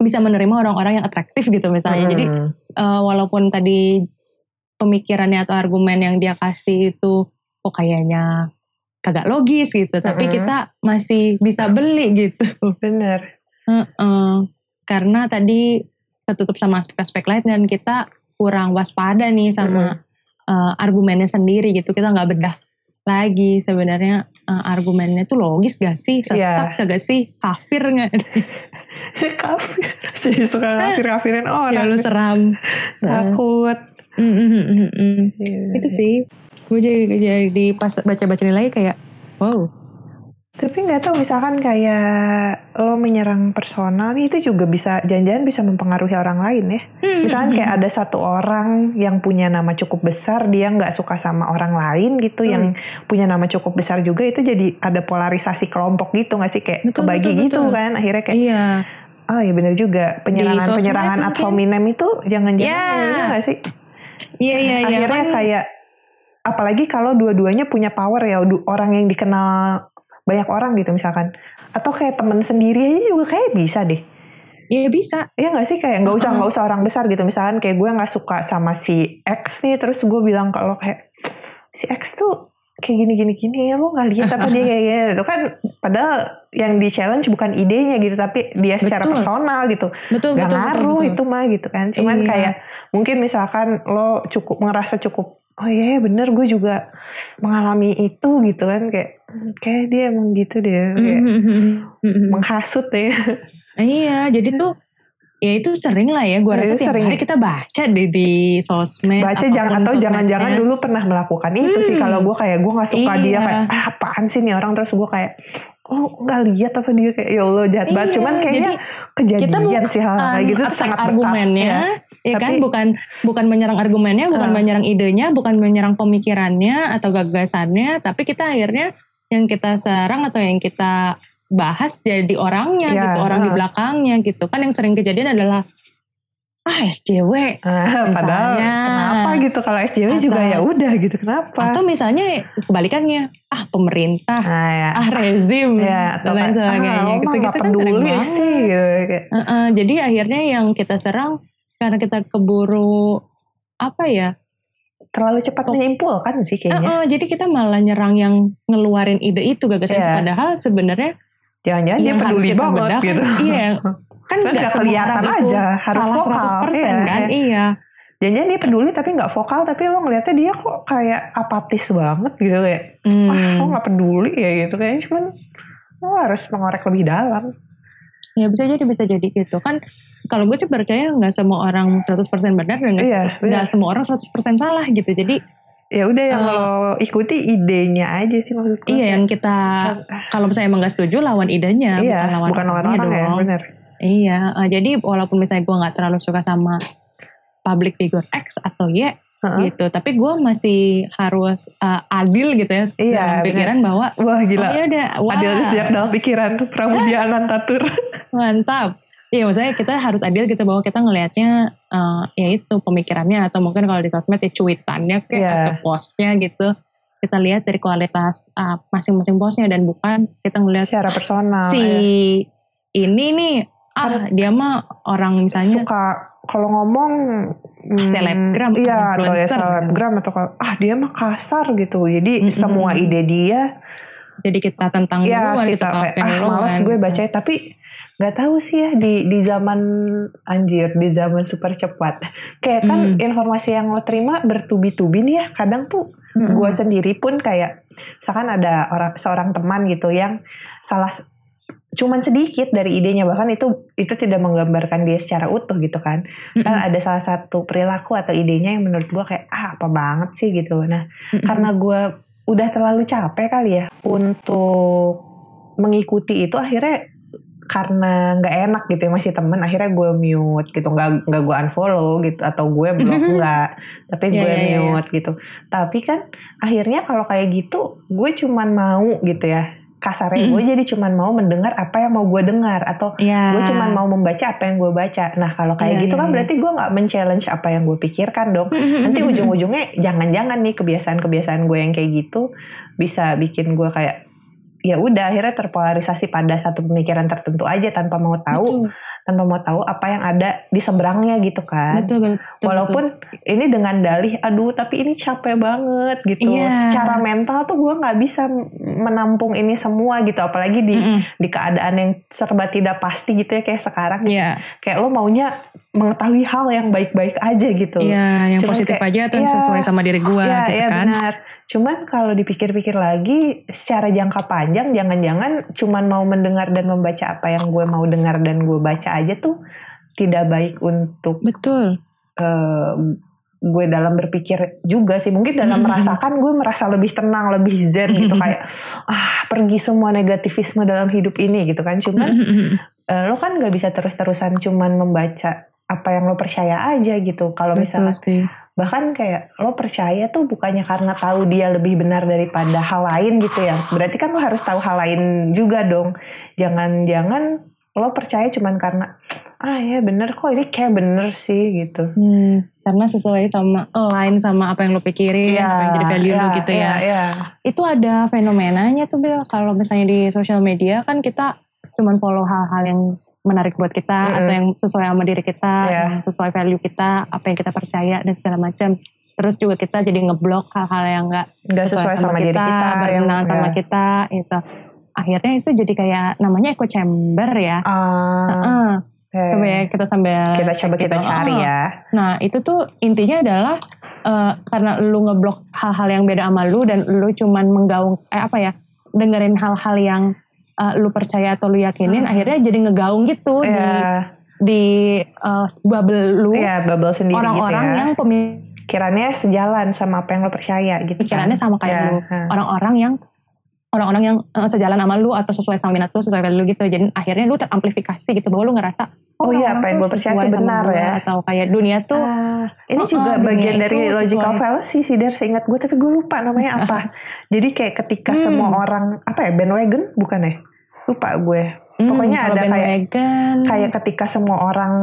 bisa menerima orang-orang yang atraktif gitu misalnya. Jadi Mhm. eh, walaupun tadi pemikirannya atau argumen yang dia kasih itu kok kayaknya kagak logis gitu. Tapi Mm-mm. kita masih bisa beli gitu. Bener. Heeh. karena tadi ketutup sama aspek-aspek lain dan kita kurang waspada nih sama eh, argumennya sendiri gitu. Kita nggak bedah lagi sebenarnya eh, argumennya tuh logis gak sih? Sesat Iya. gak sih? Kafir nggak kafir jadi suka kafir kafirin ya orang lu seram takut Mm, mm, mm. Iya. itu sih gue jadi jadi pas baca baca lagi kayak wow Tapi nggak tahu misalkan kayak lo menyerang personal nih itu juga bisa jangan-jangan bisa mempengaruhi orang lain ya. Hmm, Misalkan kayak ada satu orang yang punya nama cukup besar dia nggak suka sama orang lain gitu Betul. yang punya nama cukup besar juga itu jadi ada polarisasi kelompok gitu nggak sih kayak Betul, kebagi betul, gitu betul. kan akhirnya kayak Iya. Oh iya bener juga penyerangan sosmed penyerangan ad hominem itu jangan-jangan Ya. iya nggak sih Iya iya iya. akhirnya Kan- kayak apalagi kalau dua-duanya punya power ya orang yang dikenal banyak orang gitu misalkan atau kayak temen sendiri aja juga kayak bisa deh Iya bisa. Iya nggak sih kayak nggak usah Uh-uh. nggak usah orang besar gitu misalkan kayak gue nggak suka sama si X nih terus gue bilang kalau kayak si X tuh kayak gini gini gini ya lo nggak lihat apa dia kayak gini itu kan padahal yang di challenge bukan idenya gitu tapi dia secara Betul. personal gitu Betul nggak betul betul. ngaruh betul. itu mah gitu kan cuman Iya. kayak mungkin misalkan lo cukup ngerasa cukup oh iya bener gue juga mengalami itu gitu kan kayak "Hmm, kayak dia emang gitu deh kayak Mhm. menghasut ya Iya, jadi tuh ya itu sering lah ya. Gue Ya, rasa tiap sering. hari kita baca deh di sosmed. baca jangan atau jangan-jangan dulu pernah melakukan itu sih Hmm. kalau gue kayak gue nggak suka dia Iya. kayak ah, apaan sih nih orang terus gue kayak oh nggak lihat apa dia kayak ya Allah jahat banget Iya, cuman kayaknya jadi kejadian kita bukan sih hal kayak gitu tuh sangat argumennya, ya kan? Tapi- Bukan bukan menyerang argumennya, bukan Ah. menyerang idenya, bukan menyerang pemikirannya atau gagasannya, tapi kita akhirnya yang kita serang atau yang kita bahas jadi orangnya Ya, gitu, orang di ah. belakangnya gitu. Kan yang sering kejadian adalah ah SJW Ah, padahal Misalnya. kenapa gitu kalau SJW juga Atau- ya udah gitu kenapa atau misalnya kebalikannya ah pemerintah nah ya ah rezim ya dan lain sebagainya ah, gitu-gitu nggak kan sering banget. sih gitu. kayak, Heeh, jadi akhirnya yang kita serang karena kita keburu apa ya? terlalu cepat Oh. menyimpulkan sih kayaknya Heeh, jadi kita malah nyerang yang ngeluarin ide itu gagasan. Iya. padahal sebenarnya jangan-jangan dia yang harus peduli banget bedah. kan, gitu. Iya kan Kan nggak semua kelihatan aja, harus salah vokal, 100% iya, kan? Iya. iya Jangan dia peduli tapi nggak vokal tapi lo ngeliatnya dia kok kayak apatis banget gitu kayak Hmm. wah lo nggak peduli ya gitu. Kayaknya cuman lo harus mengorek lebih dalam. Ya bisa jadi bisa jadi gitu. Kan kalau gue sih percaya nggak semua orang 100% benar dan nggak Iya, nggak semua orang 100% salah gitu. Jadi ya udah yang Eh. lo ikuti idenya aja sih maksud gue iya yang kita kalau misalnya emang nggak setuju lawan idenya iya bukan lawan bukan lawan orangnya orang ya bener. Iya, eh, jadi walaupun misalnya gue nggak terlalu suka sama public figure X atau Y Heeh. gitu, tapi gue masih harus eh, adil gitu ya Iya, dalam pikiran bahwa wah oh gila ya udah, wah. adil sejak dalam pikiran. Pramudia Anantatur. Mantap. Iya, maksudnya kita harus adil gitu bahwa kita ngelihatnya eh, ya itu pemikirannya atau mungkin kalau di sosmed ya cuitannya kayak Iya. atau postnya gitu. Kita lihat dari kualitas eh, masing-masing postnya dan bukan kita ngelihat secara personal si ya. ini nih ah dia mah orang misalnya suka kalau ngomong hmm, selebgram, iya atau ya selebgram atau ah dia mah kasar gitu jadi Mm-mm. semua ide dia jadi kita tentang ya duluan, kita kayak tentang ah males gue baca tapi nggak tahu sih ya di di zaman anjir di zaman super cepat kayak kan Hmm. informasi yang lo terima bertubi-tubi nih ya kadang tuh Mm-mm. gue sendiri pun kayak misalkan ada orang seorang teman gitu yang salah cuman sedikit dari idenya bahkan itu itu tidak menggambarkan dia secara utuh gitu kan kan ada salah satu perilaku atau idenya yang menurut gue kayak ah apa banget sih gitu nah Mm-mm. karena gue udah terlalu capek kali ya untuk mengikuti itu akhirnya karena nggak enak gitu ya masih temen akhirnya gue mute gitu. Nggak nggak gue unfollow gitu atau gue blok nggak. Tapi Iya, gue iya, iya, mute gitu. Tapi kan akhirnya kalau kayak gitu gue cuman mau gitu ya. Kasarnya Mm-mm. gue jadi cuman mau mendengar apa yang mau gue dengar atau ya. gue cuman mau membaca apa yang gue baca. Nah kalau kayak Iya, gitu iya, kan iya. berarti gue nggak men-challenge apa yang gue pikirkan dong. Nanti ujung-ujungnya jangan-jangan nih kebiasaan-kebiasaan gue yang kayak gitu bisa bikin gue kayak ya udah akhirnya terpolarisasi pada satu pemikiran tertentu aja tanpa mau tahu betul, tanpa mau tahu apa yang ada di seberangnya gitu kan. Betul, betul, betul, walaupun ini dengan dalih aduh tapi ini capek banget gitu. Iya. secara mental tuh gue nggak bisa menampung ini semua gitu apalagi di Mm-mm. di keadaan yang serba tidak pasti gitu ya kayak sekarang. Iya, kayak lo maunya mengetahui hal yang baik-baik aja gitu iya, yang Cuman positif kayak, aja atau iya, sesuai sama diri gue Iya, gitu iya kan. benar. Cuman kalau dipikir-pikir lagi, secara jangka panjang, jangan-jangan cuman mau mendengar dan membaca apa yang gue mau dengar dan gue baca aja tuh tidak baik untuk Betul. eh, gue dalam berpikir juga sih mungkin dalam Mm-mm. merasakan gue merasa lebih tenang lebih zen gitu kayak ah pergi semua negativisme dalam hidup ini gitu kan cuman eh, lo kan nggak bisa terus-terusan cuman membaca apa yang lo percaya aja gitu kalau Betul misalnya sih. bahkan kayak lo percaya tuh bukannya karena tahu dia lebih benar daripada hal lain gitu ya berarti kan lo harus tahu hal lain juga dong jangan-jangan lo percaya cuman karena ah ya bener kok ini kayak bener sih gitu Hmm, karena sesuai sama align sama apa yang lo pikirin, apa yang jadi value lo gitu ya. iya, iya. Itu ada fenomenanya tuh Bil, kalau misalnya di sosial media kan kita cuman follow hal-hal yang menarik buat kita Mm-mm. atau yang sesuai sama diri kita, Iya. yang sesuai value kita, apa yang kita percaya dan segala macam. Terus juga kita jadi ngeblok hal-hal yang enggak nggak sesuai sama, diri kita berkenaan sama ya. kita itu. Akhirnya itu jadi kayak namanya echo chamber ya. Ah, Heeh. oke. Coba ya kita sambil kita coba kita gitu. cari ya Nah itu tuh intinya adalah eh, karena lu ngeblok hal-hal yang beda sama lu dan lu cuman menggaung eh apa ya dengerin hal-hal yang eh, lu percaya atau lu yakinin Hmm. akhirnya jadi ngegaung gitu di ya di eh, bubble lu. Ya bubble sendiri orang-orang gitu ya. yang pikirannya sejalan sama apa yang lo percaya gitu pemikirannya kan. sama kayak Ya, lu. orang-orang yang orang-orang yang eh, sejalan sama lu atau sesuai sama minat lu sesuai value lu gitu jadi akhirnya lu teramplifikasi gitu bahwa lu ngerasa Oh iya, orang-orang apa yang gue percaya sama benar ya. atau kayak dunia tuh Ah, ini Oh, juga oh, bagian dari itu logical sesuai. fallacy sih dari seingat gue tapi gue lupa namanya apa. Jadi kayak ketika Hmm. semua orang apa ya bandwagon bukan ya? Lupa gue. hmm, pokoknya ada kayak- bandwagon, Kayak ketika semua orang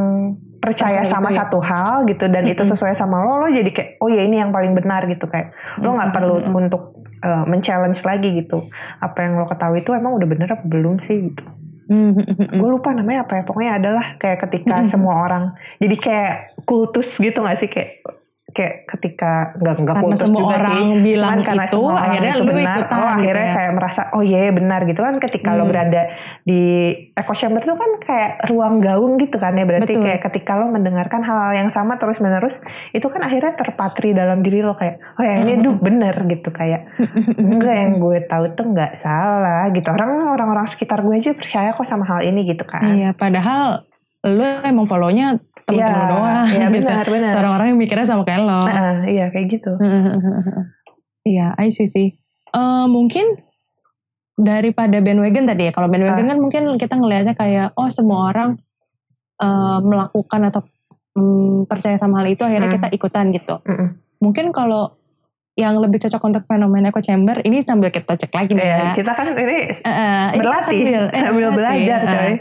percaya Percaya sama itu ya. satu hal gitu dan itu Mm-mm. sesuai sama lo, lo jadi kayak oh ya ini yang paling benar gitu kayak lo nggak perlu mm-mm. untuk uh, men-challenge lagi gitu. Apa yang lo ketahui itu emang udah bener apa belum sih gitu. Hmm, hmm, hmm, hmm. gue lupa namanya apa ya pokoknya adalah kayak ketika Mm-mm. semua orang jadi kayak kultus gitu gak sih kayak kayak ketika nggak nggak kultus semua juga orang sih bilang Cuman karena itu semua orang akhirnya itu lu benar ikutan oh, gitu akhirnya ya. kayak merasa oh iya benar gitu kan ketika lo Hmm. berada di echo chamber itu kan kayak ruang gaung gitu kan ya berarti Betul. kayak ketika lo mendengarkan hal-hal yang sama terus menerus itu kan akhirnya terpatri dalam diri lo kayak oh ya ini Hmm. tuh bener gitu kayak enggak yang gue tahu tuh nggak salah gitu orang orang-orang sekitar gue aja percaya kok sama hal ini gitu kan Iya, padahal lu emang follow-nya temen-temen Iya, lu doang Iya gitu. benar benar. Orang-orang yang mikirnya sama kayak lo. Nah, iya kayak gitu. Iya, I see sih. Eh, mungkin daripada bandwagon tadi ya. Kalau bandwagon Ah. kan mungkin kita ngelihatnya kayak oh semua orang eh, melakukan atau mm, percaya sama hal itu akhirnya Hmm. kita ikutan gitu. Mm-mm. Mungkin kalau yang lebih cocok untuk fenomena echo chamber ini sambil kita cek lagi nih Iya, ya. kita kan ini ini berlatih sambil, eh, sambil belajar eh. coy.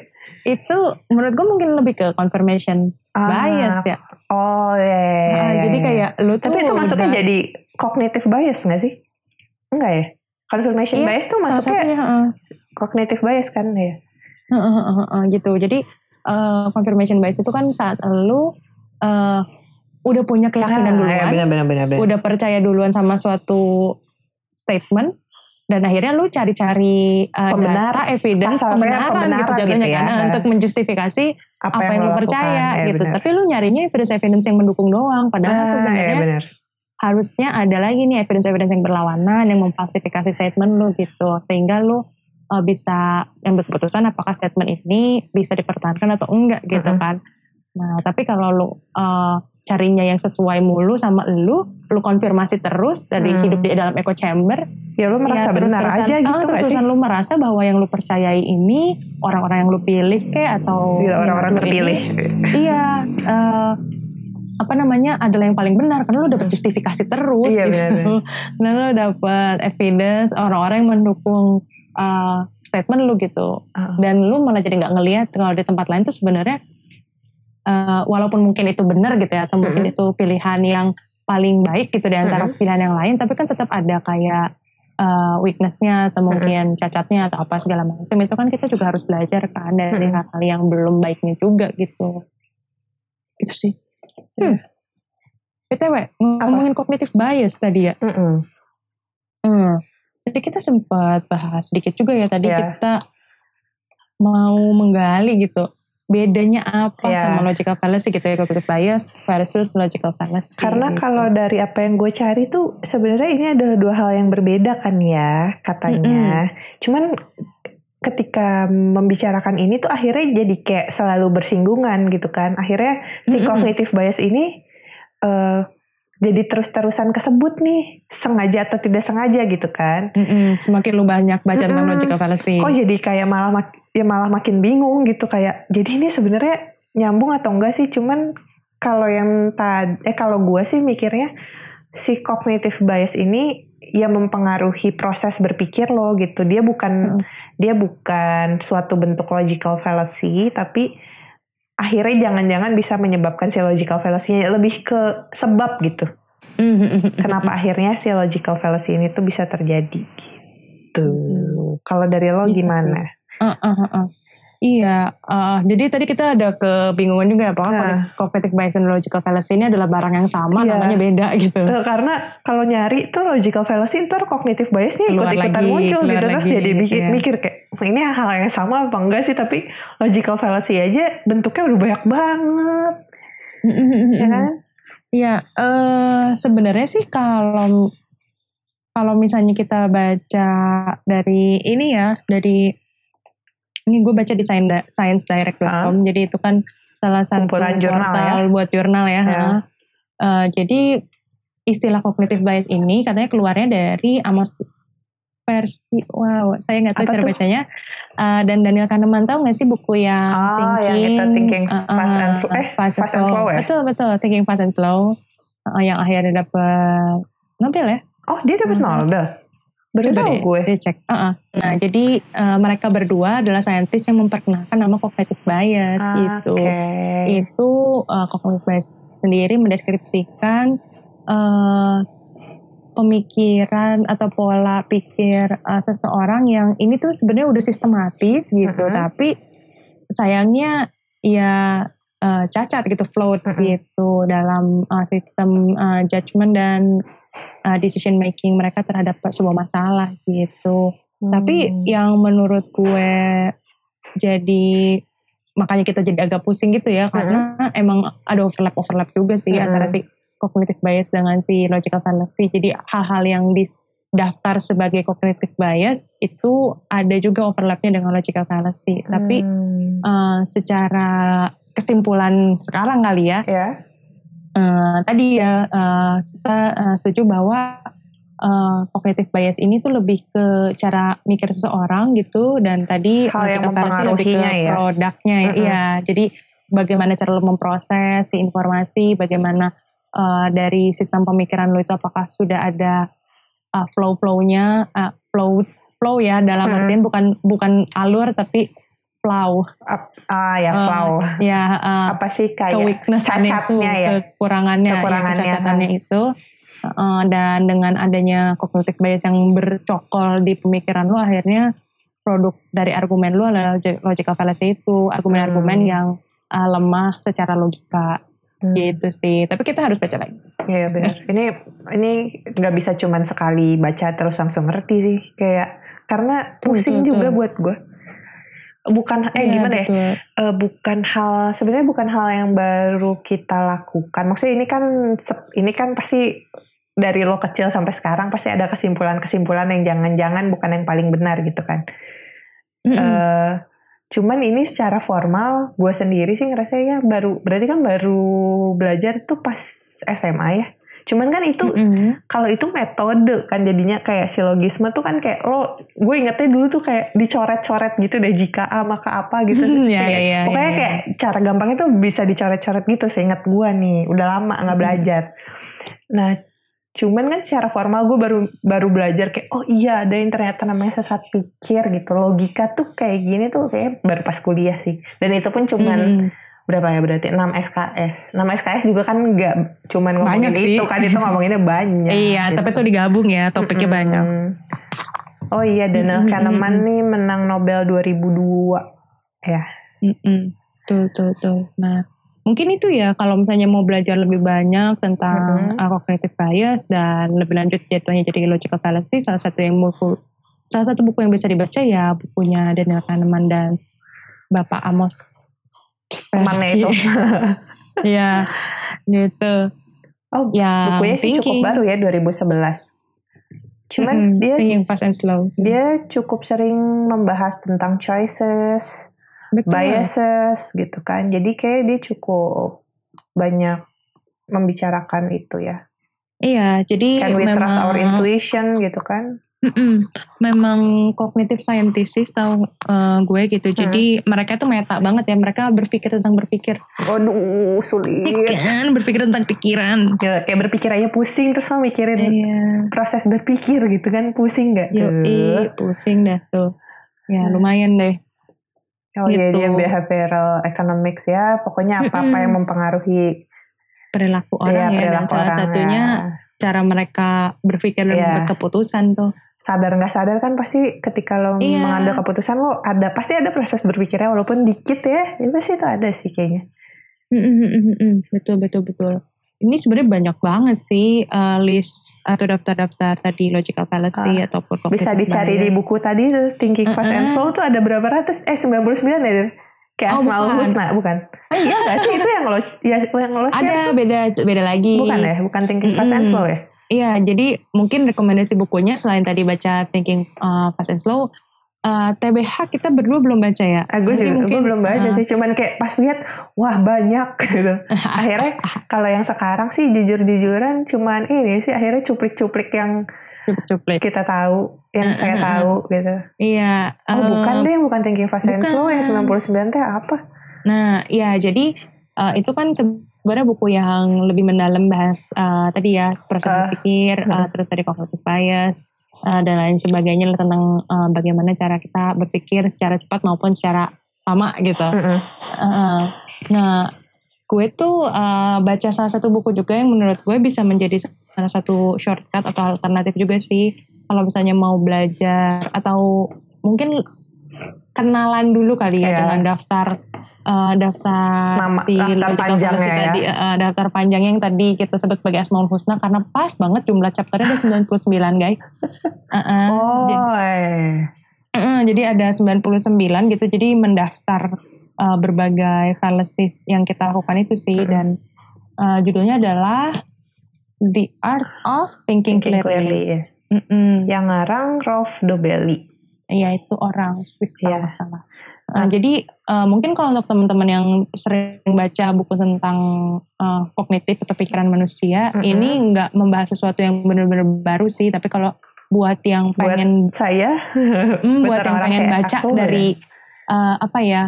Itu menurut gue mungkin lebih ke confirmation Ah, bias ya. Oh iya. iya, Ah, iya, jadi iya. kayak lu tuh Tapi itu masuknya udah- jadi cognitive bias nggak sih? Enggak ya? Confirmation Iya, bias tuh masuknya satunya, heeh. cognitive bias kan ya? Heeh, heeh, heeh, gitu. Jadi eh, confirmation bias itu kan saat lu eh, udah punya keyakinan Ah, duluan, iya, benar benar benar benar. udah percaya duluan sama suatu statement, dan akhirnya lu cari-cari Pembenar- data, evidence, kasarnya pembenaran, gitu pembenaran jatuhnya gitu ya. kan, Nah. untuk menjustifikasi apa, yang, lu lo percaya. Iya, gitu. benar. Tapi lu nyarinya evidence-evidence yang mendukung doang, padahal Ah, sebenarnya benar. harusnya ada lagi nih evidence-evidence yang berlawanan yang memfalsifikasi statement lu gitu sehingga lu uh, bisa ambil keputusan apakah statement ini bisa dipertahankan atau enggak gitu Mm-mm. kan nah tapi kalau lu uh, carinya yang sesuai mulu sama lu lu konfirmasi terus dari Hmm. hidup di dalam echo chamber Ya lu merasa ya, benar terus-terusan- aja gitu nggak sih? terus-terusan lu merasa bahwa yang lu percayai ini orang-orang yang lu pilih kayak atau yang orang-orang lu ini- terpilih. iya eh, apa namanya adalah yang paling benar karena lu dapet justifikasi terus Iya, gitu. Nah lu dapet evidence orang-orang yang mendukung uh, statement lu gitu Ah. dan lu malah jadi nggak ngelihat kalau di tempat lain tuh sebenarnya uh, walaupun mungkin itu benar gitu ya atau mungkin itu pilihan yang paling baik gitu di antara Mhm. pilihan yang lain tapi kan tetap ada kayak uh, weaknessnya atau mungkin cacatnya atau apa segala macam itu kan kita juga harus belajar kan dari Mhm. hal-hal yang belum baiknya juga gitu itu sih hmm. btw ngomongin cognitive bias tadi ya Mm-mm. Hmm. Jadi kita sempat bahas sedikit juga ya tadi Iya. kita mau menggali gitu bedanya apa Iya. sama logical fallacy gitu ya cognitive bias versus logical fallacy. Karena gitu. kalau dari apa yang gue cari tuh sebenarnya ini adalah dua hal yang berbeda kan ya katanya. Cuman ketika membicarakan ini tuh akhirnya jadi kayak selalu bersinggungan gitu kan. Akhirnya si Mm-mm. cognitive bias ini eh jadi terus-terusan kesebut nih sengaja atau tidak sengaja gitu kan Mm-mm. Semakin lu banyak baca tentang Mm-mm. logical fallacy. kok jadi kayak malah mak- ya malah makin bingung gitu kayak jadi ini sebenarnya nyambung atau enggak sih cuman kalau yang tadi eh kalau gue sih mikirnya si cognitive bias ini ya mempengaruhi proses berpikir lo gitu dia bukan Mm. dia bukan suatu bentuk logical fallacy tapi akhirnya jangan-jangan bisa menyebabkan si logical fallacy lebih ke sebab gitu Mm-mm. kenapa akhirnya si logical fallacy ini tuh bisa terjadi gitu kalau dari lo Bisa gimana Uh, uh, uh, uh. Iya, uh, jadi tadi kita ada kebingungan juga ya, apakah Nah. cognitive bias dan logical fallacy ini adalah barang yang sama, Iya. namanya beda gitu. Eh, karena kalau nyari tuh logical fallacy ntar kognitif biasnya ikut-ikutan muncul gitu terus lagi, jadi gitu mikir, ya. mikir kayak "Wah, ini hal yang sama apa enggak sih tapi logical fallacy aja bentuknya udah banyak banget ya kan Iya, eh sebenarnya sih kalau kalau misalnya kita baca dari ini ya, dari ini gue baca di science- sciencedirect.com, jadi itu kan salah satu Kumpulan jurnal portal buat jurnal ya. Ya. Eh, jadi istilah cognitive bias ini katanya keluarnya dari Amos Persi, wow, saya nggak tahu Apa cara tuh? bacanya. Eh, dan Daniel Kahneman tahu nggak sih buku yang Ah, yang Thinking, itu Thinking eh, Fast and Slow- eh, Fast Fast and Slow. Slow ya? Betul betul, Thinking Fast and Slow, Eh, yang akhirnya dapat Nobel ya. oh dia dapat Mhm. Nobel baru Coba tahu deh, gue dicek. Uh-uh. Nah, jadi eh, mereka berdua adalah saintis yang memperkenalkan nama cognitive bias Ah, gitu. Itu eh, cognitive bias sendiri mendeskripsikan eh, pemikiran atau pola pikir eh, seseorang yang ini tuh sebenarnya udah sistematis gitu, Mhm. tapi sayangnya ya eh, cacat gitu, float Mhm. gitu dalam eh, sistem eh, judgment dan uh, decision making mereka terhadap sebuah masalah gitu. Tapi Hmm. yang menurut gue jadi makanya kita jadi agak pusing gitu ya karena emang ada overlap overlap juga sih Mm-mm. antara si cognitive bias dengan si logical fallacy. Jadi hal-hal yang daftar sebagai cognitive bias itu ada juga overlapnya dengan logical fallacy. Tapi Hmm. uh, secara kesimpulan sekarang kali ya ya Eh, tadi ya eh, kita eh, setuju bahwa cognitive bias ini tuh lebih ke cara mikir seseorang gitu dan tadi Hal yang fallacy lebih ke ya. produknya ya. Mm-mm. Iya, jadi bagaimana cara lo memproses si informasi, bagaimana eh, dari sistem pemikiran lo itu apakah sudah ada eh, flow-flownya, eh, flow flow ya dalam Mm-mm. artian bukan bukan alur tapi flow. Ap- ah ya Eh, flow Ya, eh, apa sih kayak weaknessannya itu, cacatnya ya kekurangannya, ya, Kekurangannya, kecacatannya itu. Uh, dan dengan adanya cognitive bias yang bercokol di pemikiran lu akhirnya produk dari argumen lu adalah logi- logical fallacy itu argumen-argumen Hmm. yang uh, lemah secara logika Hmm. gitu sih tapi kita harus baca lagi Iya benar. Ini ini nggak bisa cuman sekali baca terus langsung ngerti sih. Kayak karena pusing juga buat gue. Bukan eh Iya, gimana ya? betul. Eh, bukan hal sebenarnya bukan hal yang baru kita lakukan. Maksudnya ini kan ini kan pasti dari lo kecil sampai sekarang pasti ada kesimpulan-kesimpulan yang jangan-jangan bukan yang paling benar gitu kan. Mm-mm. Eh, cuman ini secara formal gue sendiri sih ngerasanya baru berarti kan baru belajar tuh pas SMA ya. Cuman kan itu Mm-mm. kalau itu metode kan jadinya kayak silogisme tuh kan kayak lo gue ingetnya dulu tuh kayak dicoret-coret gitu deh jika A maka apa gitu Iya, Kayak- iya, iya, pokoknya iya. kayak cara gampangnya tuh bisa dicoret-coret gitu seingat gue nih udah lama nggak Hmm. belajar nah cuman kan secara formal gue baru baru belajar kayak oh iya ada yang ternyata namanya sesat pikir gitu logika tuh kayak gini tuh kayak baru pas kuliah sih dan itu pun cuman Mm-mm. Berapa ya berarti 6 SKS 6 SKS juga kan nggak cuman ngomongin Banyak sih. itu kan itu ngomonginnya banyak iya tapi gitu. itu digabung ya topiknya Mm-mm. banyak Oh iya, Daniel Mm-mm, Kahneman mm-mm. nih menang Nobel 2002. Ya. Mm-mm. Tuh, tuh, tuh. Nah, mungkin itu ya kalau misalnya mau belajar lebih banyak tentang Mhm. uh, cognitive bias dan lebih lanjut jatuhnya jadi logical fallacy, salah satu yang buku, salah satu buku yang bisa dibaca ya bukunya Daniel Kahneman dan Bapak Amos. Temannya itu. Iya, gitu. Oh, Ya, bukunya sih cukup thinking. baru ya 2011. Cuman Mm-mm, dia thinking fast and slow. dia cukup sering membahas tentang choices, Betul. biases gitu kan. Jadi kayak dia cukup banyak membicarakan itu ya. Iya, jadi Can we trust memang our intuition gitu kan? Memang kognitif scientist tahu eh, gue gitu. Hmm. Jadi mereka tuh meta banget ya. Mereka berpikir tentang berpikir, Waduh, sulit. kan? Berpikir tentang pikiran. Ya, kayak berpikir aja pusing terus lo mikirin Iya. proses berpikir gitu kan pusing nggak tuh? Yoi, pusing dah tuh. Ya Hmm. lumayan deh. Oh iya Gitu. dia behavioral economics ya, pokoknya apa-apa Mm-mm. yang mempengaruhi Perilaku orang ya, ya, dan perilaku salah orang, satunya ya. cara mereka berpikir dan Iya. membuat keputusan tuh. Sadar nggak sadar kan pasti ketika lo Iya. mengambil keputusan lo ada pasti ada proses berpikirnya walaupun dikit ya, itu pasti itu ada sih kayaknya. Mm-mm-mm-mm. Betul betul betul. Ini sebenarnya banyak banget sih eh, list atau daftar-daftar tadi logical fallacy ataupun Ah, Bisa dicari di bias. buku tadi tuh Thinking Fast and Mm-mm. Slow tuh ada berapa ratus? Eh 99 ya? Kayak Oh, Asmaul bukan. Husna bukan? Ah, iya nggak sih itu yang lo ya yang lo share Ada tuh beda beda lagi. bukan ya? Bukan Thinking Fast and Mm-mm. Slow ya? Iya, jadi mungkin rekomendasi bukunya selain tadi baca Thinking uh, Fast and Slow, uh, TBH kita berdua belum baca ya. Nanti juga gue belum baca uh, sih, cuman kayak pas lihat wah banyak gitu. Akhirnya kalau yang sekarang sih jujur-jujuran cuman ini sih akhirnya cuplik-cuplik yang cuplik-cuplik. kita tahu, yang Mm, saya mm, mm, tahu gitu. Iya. Oh uh, bukan deh, bukan Thinking Fast and bukan. Slow yang 99 teh apa? Nah, ya jadi uh, itu kan sebenarnya buku yang lebih mendalam bahas uh, tadi ya proses Ah, berpikir, uh, terus tadi cognitive bias uh, dan lain sebagainya tentang uh, bagaimana cara kita berpikir secara cepat maupun secara lama gitu. Mm-mm. Uh, nah, gue tuh uh, baca salah satu buku juga yang menurut gue bisa menjadi salah satu shortcut atau alternatif juga sih kalau misalnya mau belajar atau mungkin kenalan dulu kali ya Iya. dengan daftar uh, daftar Nama- si daftar logical panjangnya fallacy ya. tadi uh, daftar panjang yang tadi kita sebut sebagai Asmaul Husna karena pas banget jumlah chapternya ada 99 guys. Uh-uh. Oh, Jadi- eh. Mm, jadi ada 99 gitu. Jadi mendaftar uh, berbagai fallacies yang kita lakukan itu sih Mm-mm. dan uh, judulnya adalah The Art of Thinking, Thinking Clearly. Clearly ya. Mm-mm. Yang ngarang Rolf Dobelli. Iya itu orang Swiss kalau Iya. nggak Uh, Jadi uh, mungkin kalau untuk teman-teman yang sering baca buku tentang uh, kognitif atau pikiran manusia, Mm-mm. ini nggak membahas sesuatu yang benar-benar baru sih. Tapi kalau buat yang Buat pengen saya, Hmm, Buat yang pengen baca aku, dari uh, apa ya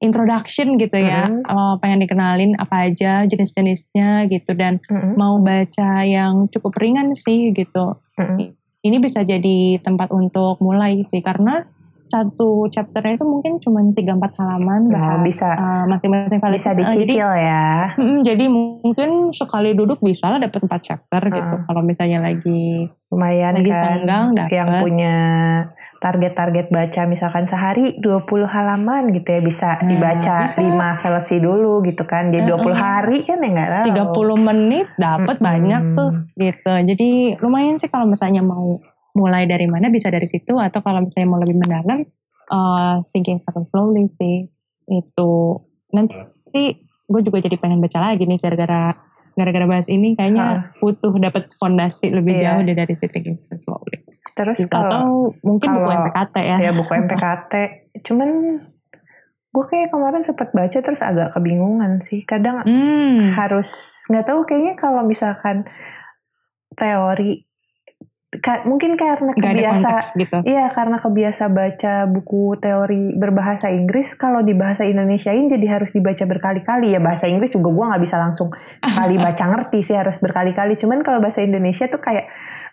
introduction gitu ya, uh, pengen dikenalin apa aja jenis-jenisnya gitu dan Mm-mm. mau baca yang cukup ringan sih gitu. Mm-mm. Ini bisa jadi tempat untuk mulai sih karena satu chapternya itu mungkin cuma 3-4 halaman Oh, bahas bisa uh, masing-masing bisa fallacies. Uh, jadi dicicil ya. mm, jadi mungkin sekali duduk bisa lah dapat 4 chapter gitu Hmm. kalau misalnya lagi Lumayan lagi kan. senggang Yang punya target-target baca misalkan sehari 20 halaman gitu ya bisa Nah, dibaca bisa. 5 fallacy dulu gitu kan. Jadi 20 Mm-mm. hari kan ya nggak tahu. 30 menit dapat banyak tuh gitu. Jadi lumayan sih kalau misalnya mau mulai dari mana bisa dari situ atau kalau misalnya mau lebih mendalam uh, thinking fast and slowly sih. Itu. Nanti gue juga jadi pengen baca lagi nih gara-gara gara-gara bahas ini kayaknya butuh dapat fondasi lebih Iya. jauh dari si thinking fast and slowly. Terus Gitu. kalau atau mungkin buku kalau- MPKT ya, ya buku MPKT cuman gue kayak kemarin sempat baca terus agak kebingungan sih. Kadang hmm, harus nggak tahu kayaknya kalau misalkan teori ka- mungkin karena ada kebiasa gitu. Iya karena kebiasa baca buku teori berbahasa Inggris kalau di bahasa Indonesiain jadi harus dibaca berkali-kali. Ya bahasa Inggris juga gue nggak bisa langsung sekali baca ngerti sih harus berkali-kali. Cuman kalau bahasa Indonesia tuh kayak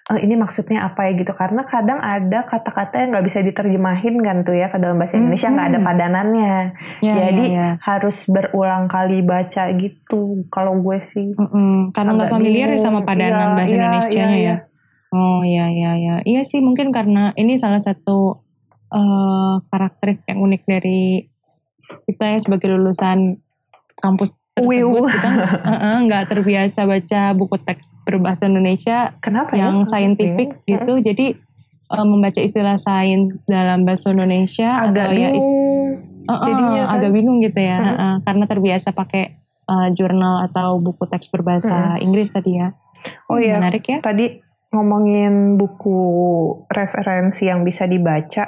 "Eh, ini maksudnya apa ya? gitu. Karena kadang ada kata-kata yang nggak bisa diterjemahin kan tuh ya ke dalam bahasa Indonesia nggak ada Mhm. padanannya. Ya, jadi ya, ya. harus berulang kali baca gitu kalau gue sih. Mm-mm, karena nggak familiar ya sama padanan Iya, bahasa iya, Indonesia iya, ya. iya. Oh iya iya iya. Iya sih mungkin karena ini salah satu eh karakteristik yang unik dari kita ya sebagai lulusan kampus tersebut Wiu. kita nggak terbiasa baca buku teks berbahasa Indonesia kenapa ya yang saintifik Bingung. gitu. Jadi eh, membaca istilah sains dalam bahasa Indonesia agak atau ya bingung eh, eh, jadinya kan. agak bingung gitu ya. Mm. eh, eh, karena terbiasa pakai eh, jurnal atau buku teks berbahasa Inggris tadi ya. Oh Hmm, iya. menarik ya. tadi ngomongin buku referensi yang bisa dibaca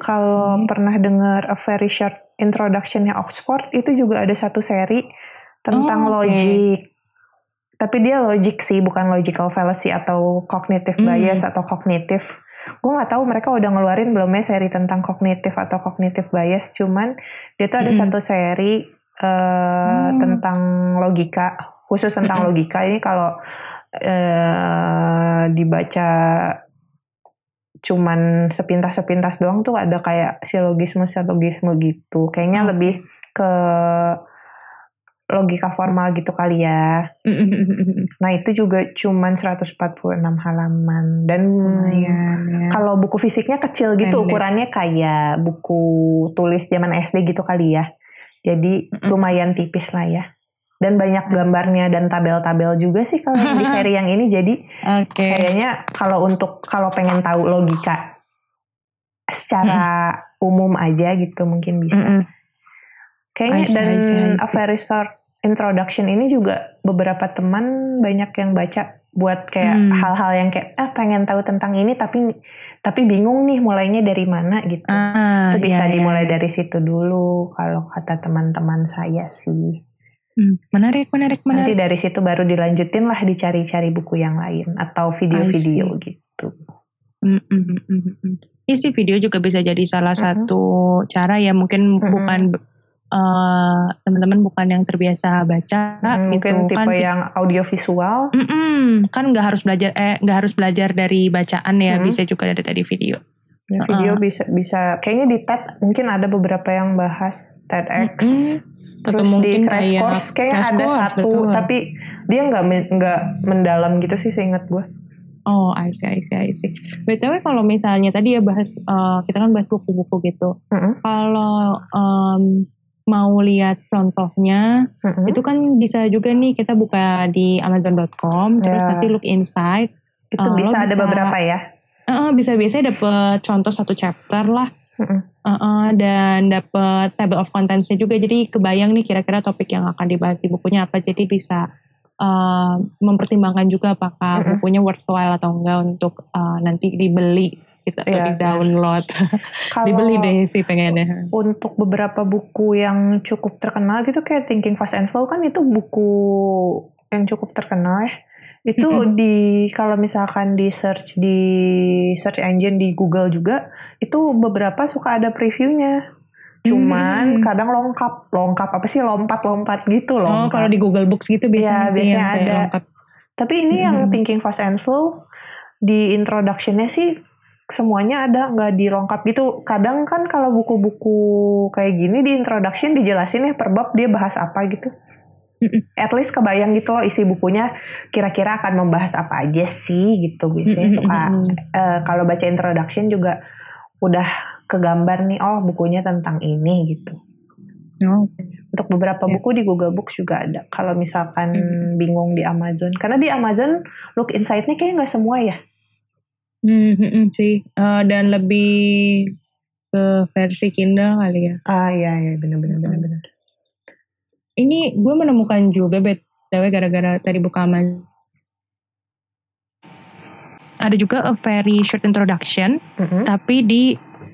kalau Hmm. pernah dengar A Very Short Introduction-nya Oxford itu juga ada satu seri tentang Oh, oke. logik tapi dia logik sih bukan logical fallacy atau cognitive Hmm. bias atau kognitif gue nggak tahu mereka udah ngeluarin belum ya seri tentang kognitif atau cognitive bias cuman dia tuh ada Mm-mm. satu seri eh, Hmm. tentang logika khusus tentang Mm-mm. logika ini kalau eh, dibaca cuman sepintas-sepintas doang tuh ada kayak silogisme-silogisme gitu. Kayaknya Oke. lebih ke logika formal gitu kali ya. Nah itu juga cuman 146 halaman dan Lumayan ya. kalau buku fisiknya kecil gitu Pendek. ukurannya kayak buku tulis zaman SD gitu kali ya. Jadi lumayan tipis lah ya. Dan banyak gambarnya dan tabel-tabel juga sih kalau di seri yang ini. Jadi Oke. kayaknya kalau untuk kalau pengen tahu logika secara umum aja gitu mungkin bisa. Mm-mm. Kayaknya see, dan I see, I see. A Very Short Introduction ini juga beberapa teman banyak yang baca buat kayak Hmm. hal-hal yang kayak ah pengen tahu tentang ini tapi tapi bingung nih mulainya dari mana gitu. Itu bisa iya, iya, dimulai iya. dari situ dulu kalau kata teman-teman saya sih. Hmm, Menarik, menarik, Nanti menarik. dari situ baru dilanjutin lah dicari-cari buku yang lain atau video-video gitu. Mm, mm, mm, mm, mm. Sih video juga bisa jadi salah Mhm. satu cara ya mungkin Mhm. bukan eh, teman-teman bukan yang terbiasa baca Hmm, gitu mungkin tipe kan yang audiovisual. Mm-mm, kan nggak harus belajar eh nggak harus belajar dari bacaan ya Mhm. bisa juga dari tadi video Ya, video bisa bisa kayaknya di TED mungkin ada beberapa yang bahas TEDx. Mm-mm. Terus atau di mungkin Crash kayak Course kayaknya Crash ada Course, satu betul. tapi dia nggak men- nggak mendalam gitu sih seingat gue. oh I see I see I see btw kalau misalnya tadi ya bahas eh, kita kan bahas buku-buku gitu Mm-mm. kalau em, mau lihat contohnya Mm-mm. itu kan bisa juga nih kita buka di amazon.com terus Ya. nanti look inside itu oh, lo bisa ada bisa- beberapa ya. Eh, bisa biasanya dapet contoh satu chapter lah. Eh, eh, dan dapet table of contentsnya juga. Jadi kebayang nih kira-kira topik yang akan dibahas di bukunya apa. Jadi bisa eh, mempertimbangkan juga apakah Mm-mm. bukunya worthwhile atau enggak untuk eh, nanti dibeli gitu atau Iya, di download dibeli deh sih pengennya. untuk beberapa buku yang cukup terkenal gitu kayak Thinking Fast and Slow kan itu buku yang cukup terkenal ya. Itu Mm-mm. di kalau misalkan di search di search engine di Google juga itu beberapa suka ada previewnya. Cuman Hmm. kadang lengkap, lengkap apa sih lompat-lompat gitu loh. oh kalau di Google Books gitu biasanya Iya, sih yang biasanya ada. lengkap Tapi ini yang Mm-mm. Thinking Fast and Slow di introduction-nya sih semuanya ada nggak dilengkap gitu. Kadang kan kalau buku-buku kayak gini di introduction dijelasin ya per bab dia bahas apa gitu. At least kebayang gitu loh isi bukunya kira-kira akan membahas apa aja sih gitu. Biasanya suka eh, kalau baca introduction juga udah kegambar nih oh bukunya tentang ini gitu. Oh, Untuk beberapa Ya. buku di Google Books juga ada. Kalau misalkan Hmm. bingung di Amazon, karena di Amazon look inside-nya kayaknya nggak semua ya. Hmm, sih Eh, dan lebih ke versi Kindle kali ya Ah iya iya benar-benar Hmm. benar-benar. Ini gue menemukan juga btw gara-gara tadi buka Amazon ada juga a very short introduction Mm-mm. tapi di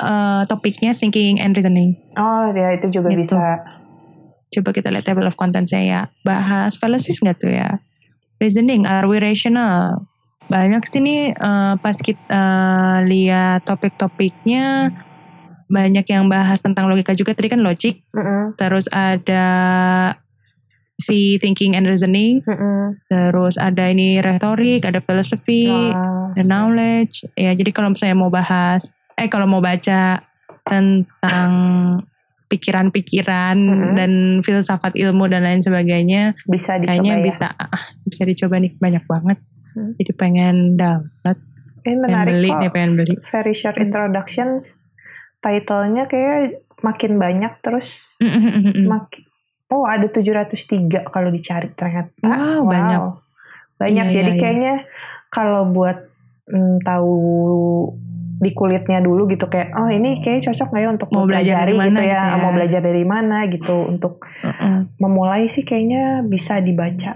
eh, topiknya thinking and reasoning Oh ya itu juga Gitu. bisa. coba kita lihat table of contents ya bahas fallacies nggak tuh ya reasoning are we rational banyak sih nih eh, pas kita lihat topik-topiknya banyak yang bahas tentang logika juga tadi kan logic Mm-mm. terus ada si thinking and reasoning Mm-mm. terus ada ini retorik ada filosofi Wah. ada knowledge ya jadi kalau misalnya mau bahas eh kalau mau baca tentang pikiran-pikiran Mhm. dan filsafat ilmu dan lain sebagainya bisa dicoba kayaknya ya. bisa ah, bisa dicoba nih banyak banget Hmm. jadi pengen download Ini pengen menarik beli kok. nih pengen beli Very short introductions. Title-nya kayak makin banyak terus makin Oh ada 703 kalau dicari ternyata. Wow, banyak. Banyak Iya, jadi iya, iya. kayaknya kalau buat mm, tahu di kulitnya dulu gitu kayak oh ini kayak cocok nggak ya untuk Mau belajar dari mana gitu ya. gitu ya. mau belajar dari mana gitu untuk Mm-mm. memulai sih kayaknya bisa dibaca.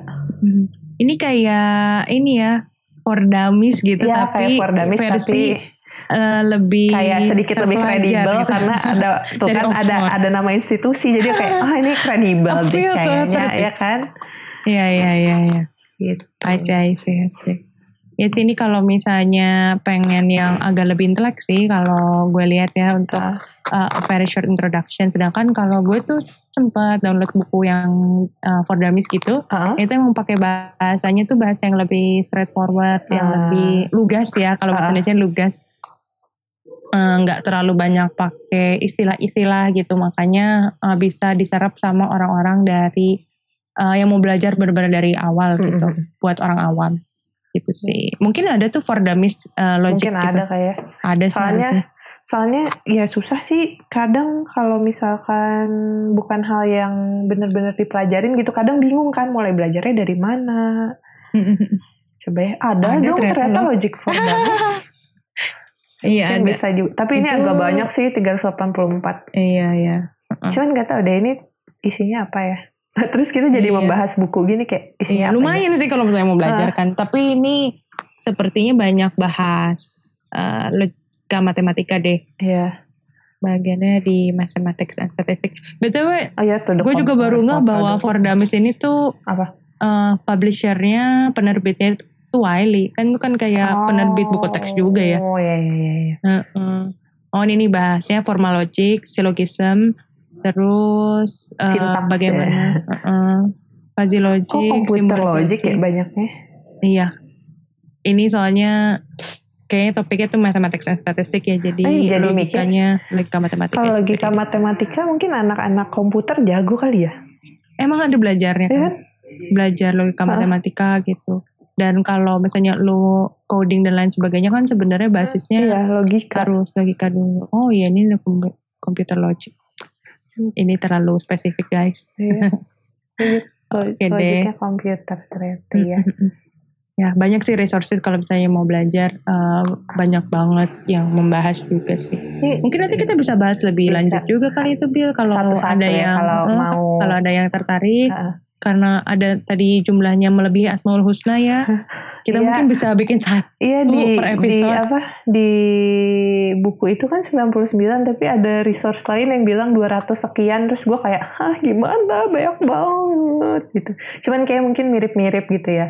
Ini kayak ini ya for dummies gitu ya tapi kayak for dummies versi tapi eh, lebih kayak sedikit lebih kredibel gitu. karena ada tuh kan ada Oxford. ada nama institusi jadi kayak ah ini kredibel deh kayaknya ya kan Iya iya iya iya. Gitu. I see, I see, I see. Ya sih ini kalau misalnya pengen yang agak lebih intelek sih kalau gue lihat ya untuk uh, a very short introduction. Sedangkan kalau gue tuh sempat download buku yang uh, for dummies gitu, Ah. itu emang pakai bahasanya tuh bahasa yang lebih straightforward, yang Ah. lebih lugas ya. Kalau bahasa Ah. Indonesia lugas. Eh, nggak terlalu banyak pakai istilah-istilah gitu. Makanya uh, bisa diserap sama orang-orang dari uh, yang mau belajar benar-benar dari awal gitu Mm-mm. buat orang awam. Gitu sih. Mungkin ada tuh for dummies uh, logic Mungkin gitu. ada kayak. ada sih Soalnya harusnya soalnya ya susah sih. Kadang kalau misalkan bukan hal yang benar-benar dipelajarin gitu kadang bingung kan mulai belajarnya dari mana. Coba ya ada, Ada dong ternyata ternyata, logic for dummies iya Mungkin ada bisa juga tapi ini Itu- agak banyak sih 384 iya iya Uh-uh. cuman nggak tahu deh ini isinya apa ya terus kita jadi Iya. membahas buku gini kayak isinya Iya, lumayan sih kalau misalnya mau belajar kan. Tapi ini sepertinya banyak bahas uh, logika matematika deh. ya? Iya. Bagiannya di mathematics and statistics. BTW, oh ya the gue juga baru nggak bahwa tuh? For Dummies ini tuh apa uh, publishernya, penerbitnya itu Wiley. Kan itu kan kayak penerbit buku teks juga ya. oh ya ya ya, ya. Heeh. Oh ini nih bahasnya formal logic, syllogism, terus uh, Sintaks ya. bagaimana uh, fuzzy logic, kok komputer logic ya banyaknya Iya. Ini soalnya kayaknya topiknya tuh mathematics and statistik ya. Jadi, Eh, jadi logikanya logika matematika. kalau logika matematika mungkin anak-anak komputer jago kali ya Emang ada belajarnya ya kan? kan Belajar logika Hah? matematika gitu. Dan kalau misalnya lu coding dan lain sebagainya kan sebenarnya basisnya iya logika harus logika dulu. Oh iya ini computer logic. Ini terlalu spesifik guys. Iya. Logik- Oke deh. logiknya komputer ternyata ya Ya banyak sih resources kalau misalnya mau belajar eh, banyak banget yang membahas juga sih. Ini Mungkin nanti kita bisa bahas lebih Bisa. lanjut juga kali itu Bill kalau ada ya, yang kalau eh, mau kalau ada yang tertarik Heeh. Karena ada tadi jumlahnya melebihi Asmaul Husna ya. Kita Iya. mungkin bisa bikin satu. Iya di, per di episode. apa di buku itu kan 99 tapi ada resource lain yang bilang 200 sekian terus gue kayak hah gimana banyak banget gitu. Cuman kayak mungkin mirip-mirip gitu ya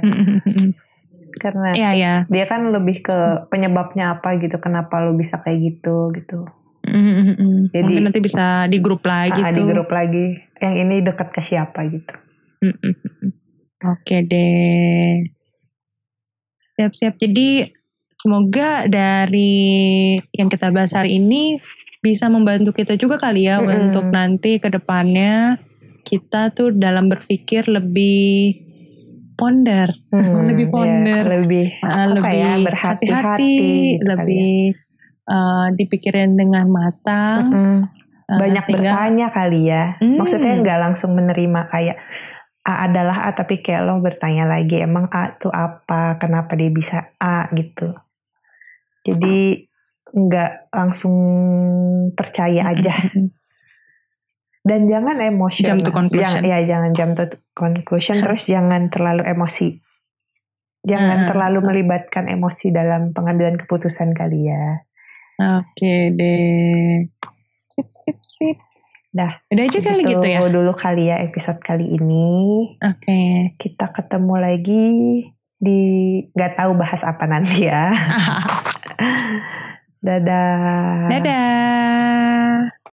karena Iya ya. dia kan lebih ke penyebabnya apa gitu kenapa lo bisa kayak gitu gitu. Jadi- Mungkin nanti bisa di grup lagi Ah, tuh. di grup lagi yang ini dekat ke siapa gitu. Mm-mm. Oke deh. Siap-siap. Jadi semoga dari yang kita bahas hari ini bisa membantu kita juga kali ya Mm-mm. untuk nanti ke depannya kita tuh dalam berpikir lebih ponder, Lebih iya, ponder. lebih uh, lebih ya, berhati-hati ya. lebih uh, dipikirin dengan matang. Mm-mm. uh, banyak sehingga- bertanya kali ya. Hmm. Maksudnya nggak langsung menerima kayak A adalah A tapi kayak lo bertanya lagi emang A tuh apa, kenapa dia bisa A gitu. Jadi nggak langsung percaya aja dan jangan emosional. Jump to conclusion. Jangan, ya jangan jump to conclusion terus jangan terlalu emosi. Jangan Hmm. terlalu melibatkan emosi dalam pengambilan keputusan kali ya. Oke deh. Sip, sip, sip. Dah, Udah aja kali gitu ya. dulu kali ya episode kali ini. Oke. kita ketemu lagi di nggak tahu bahas apa nanti ya. Dadah. Dadah.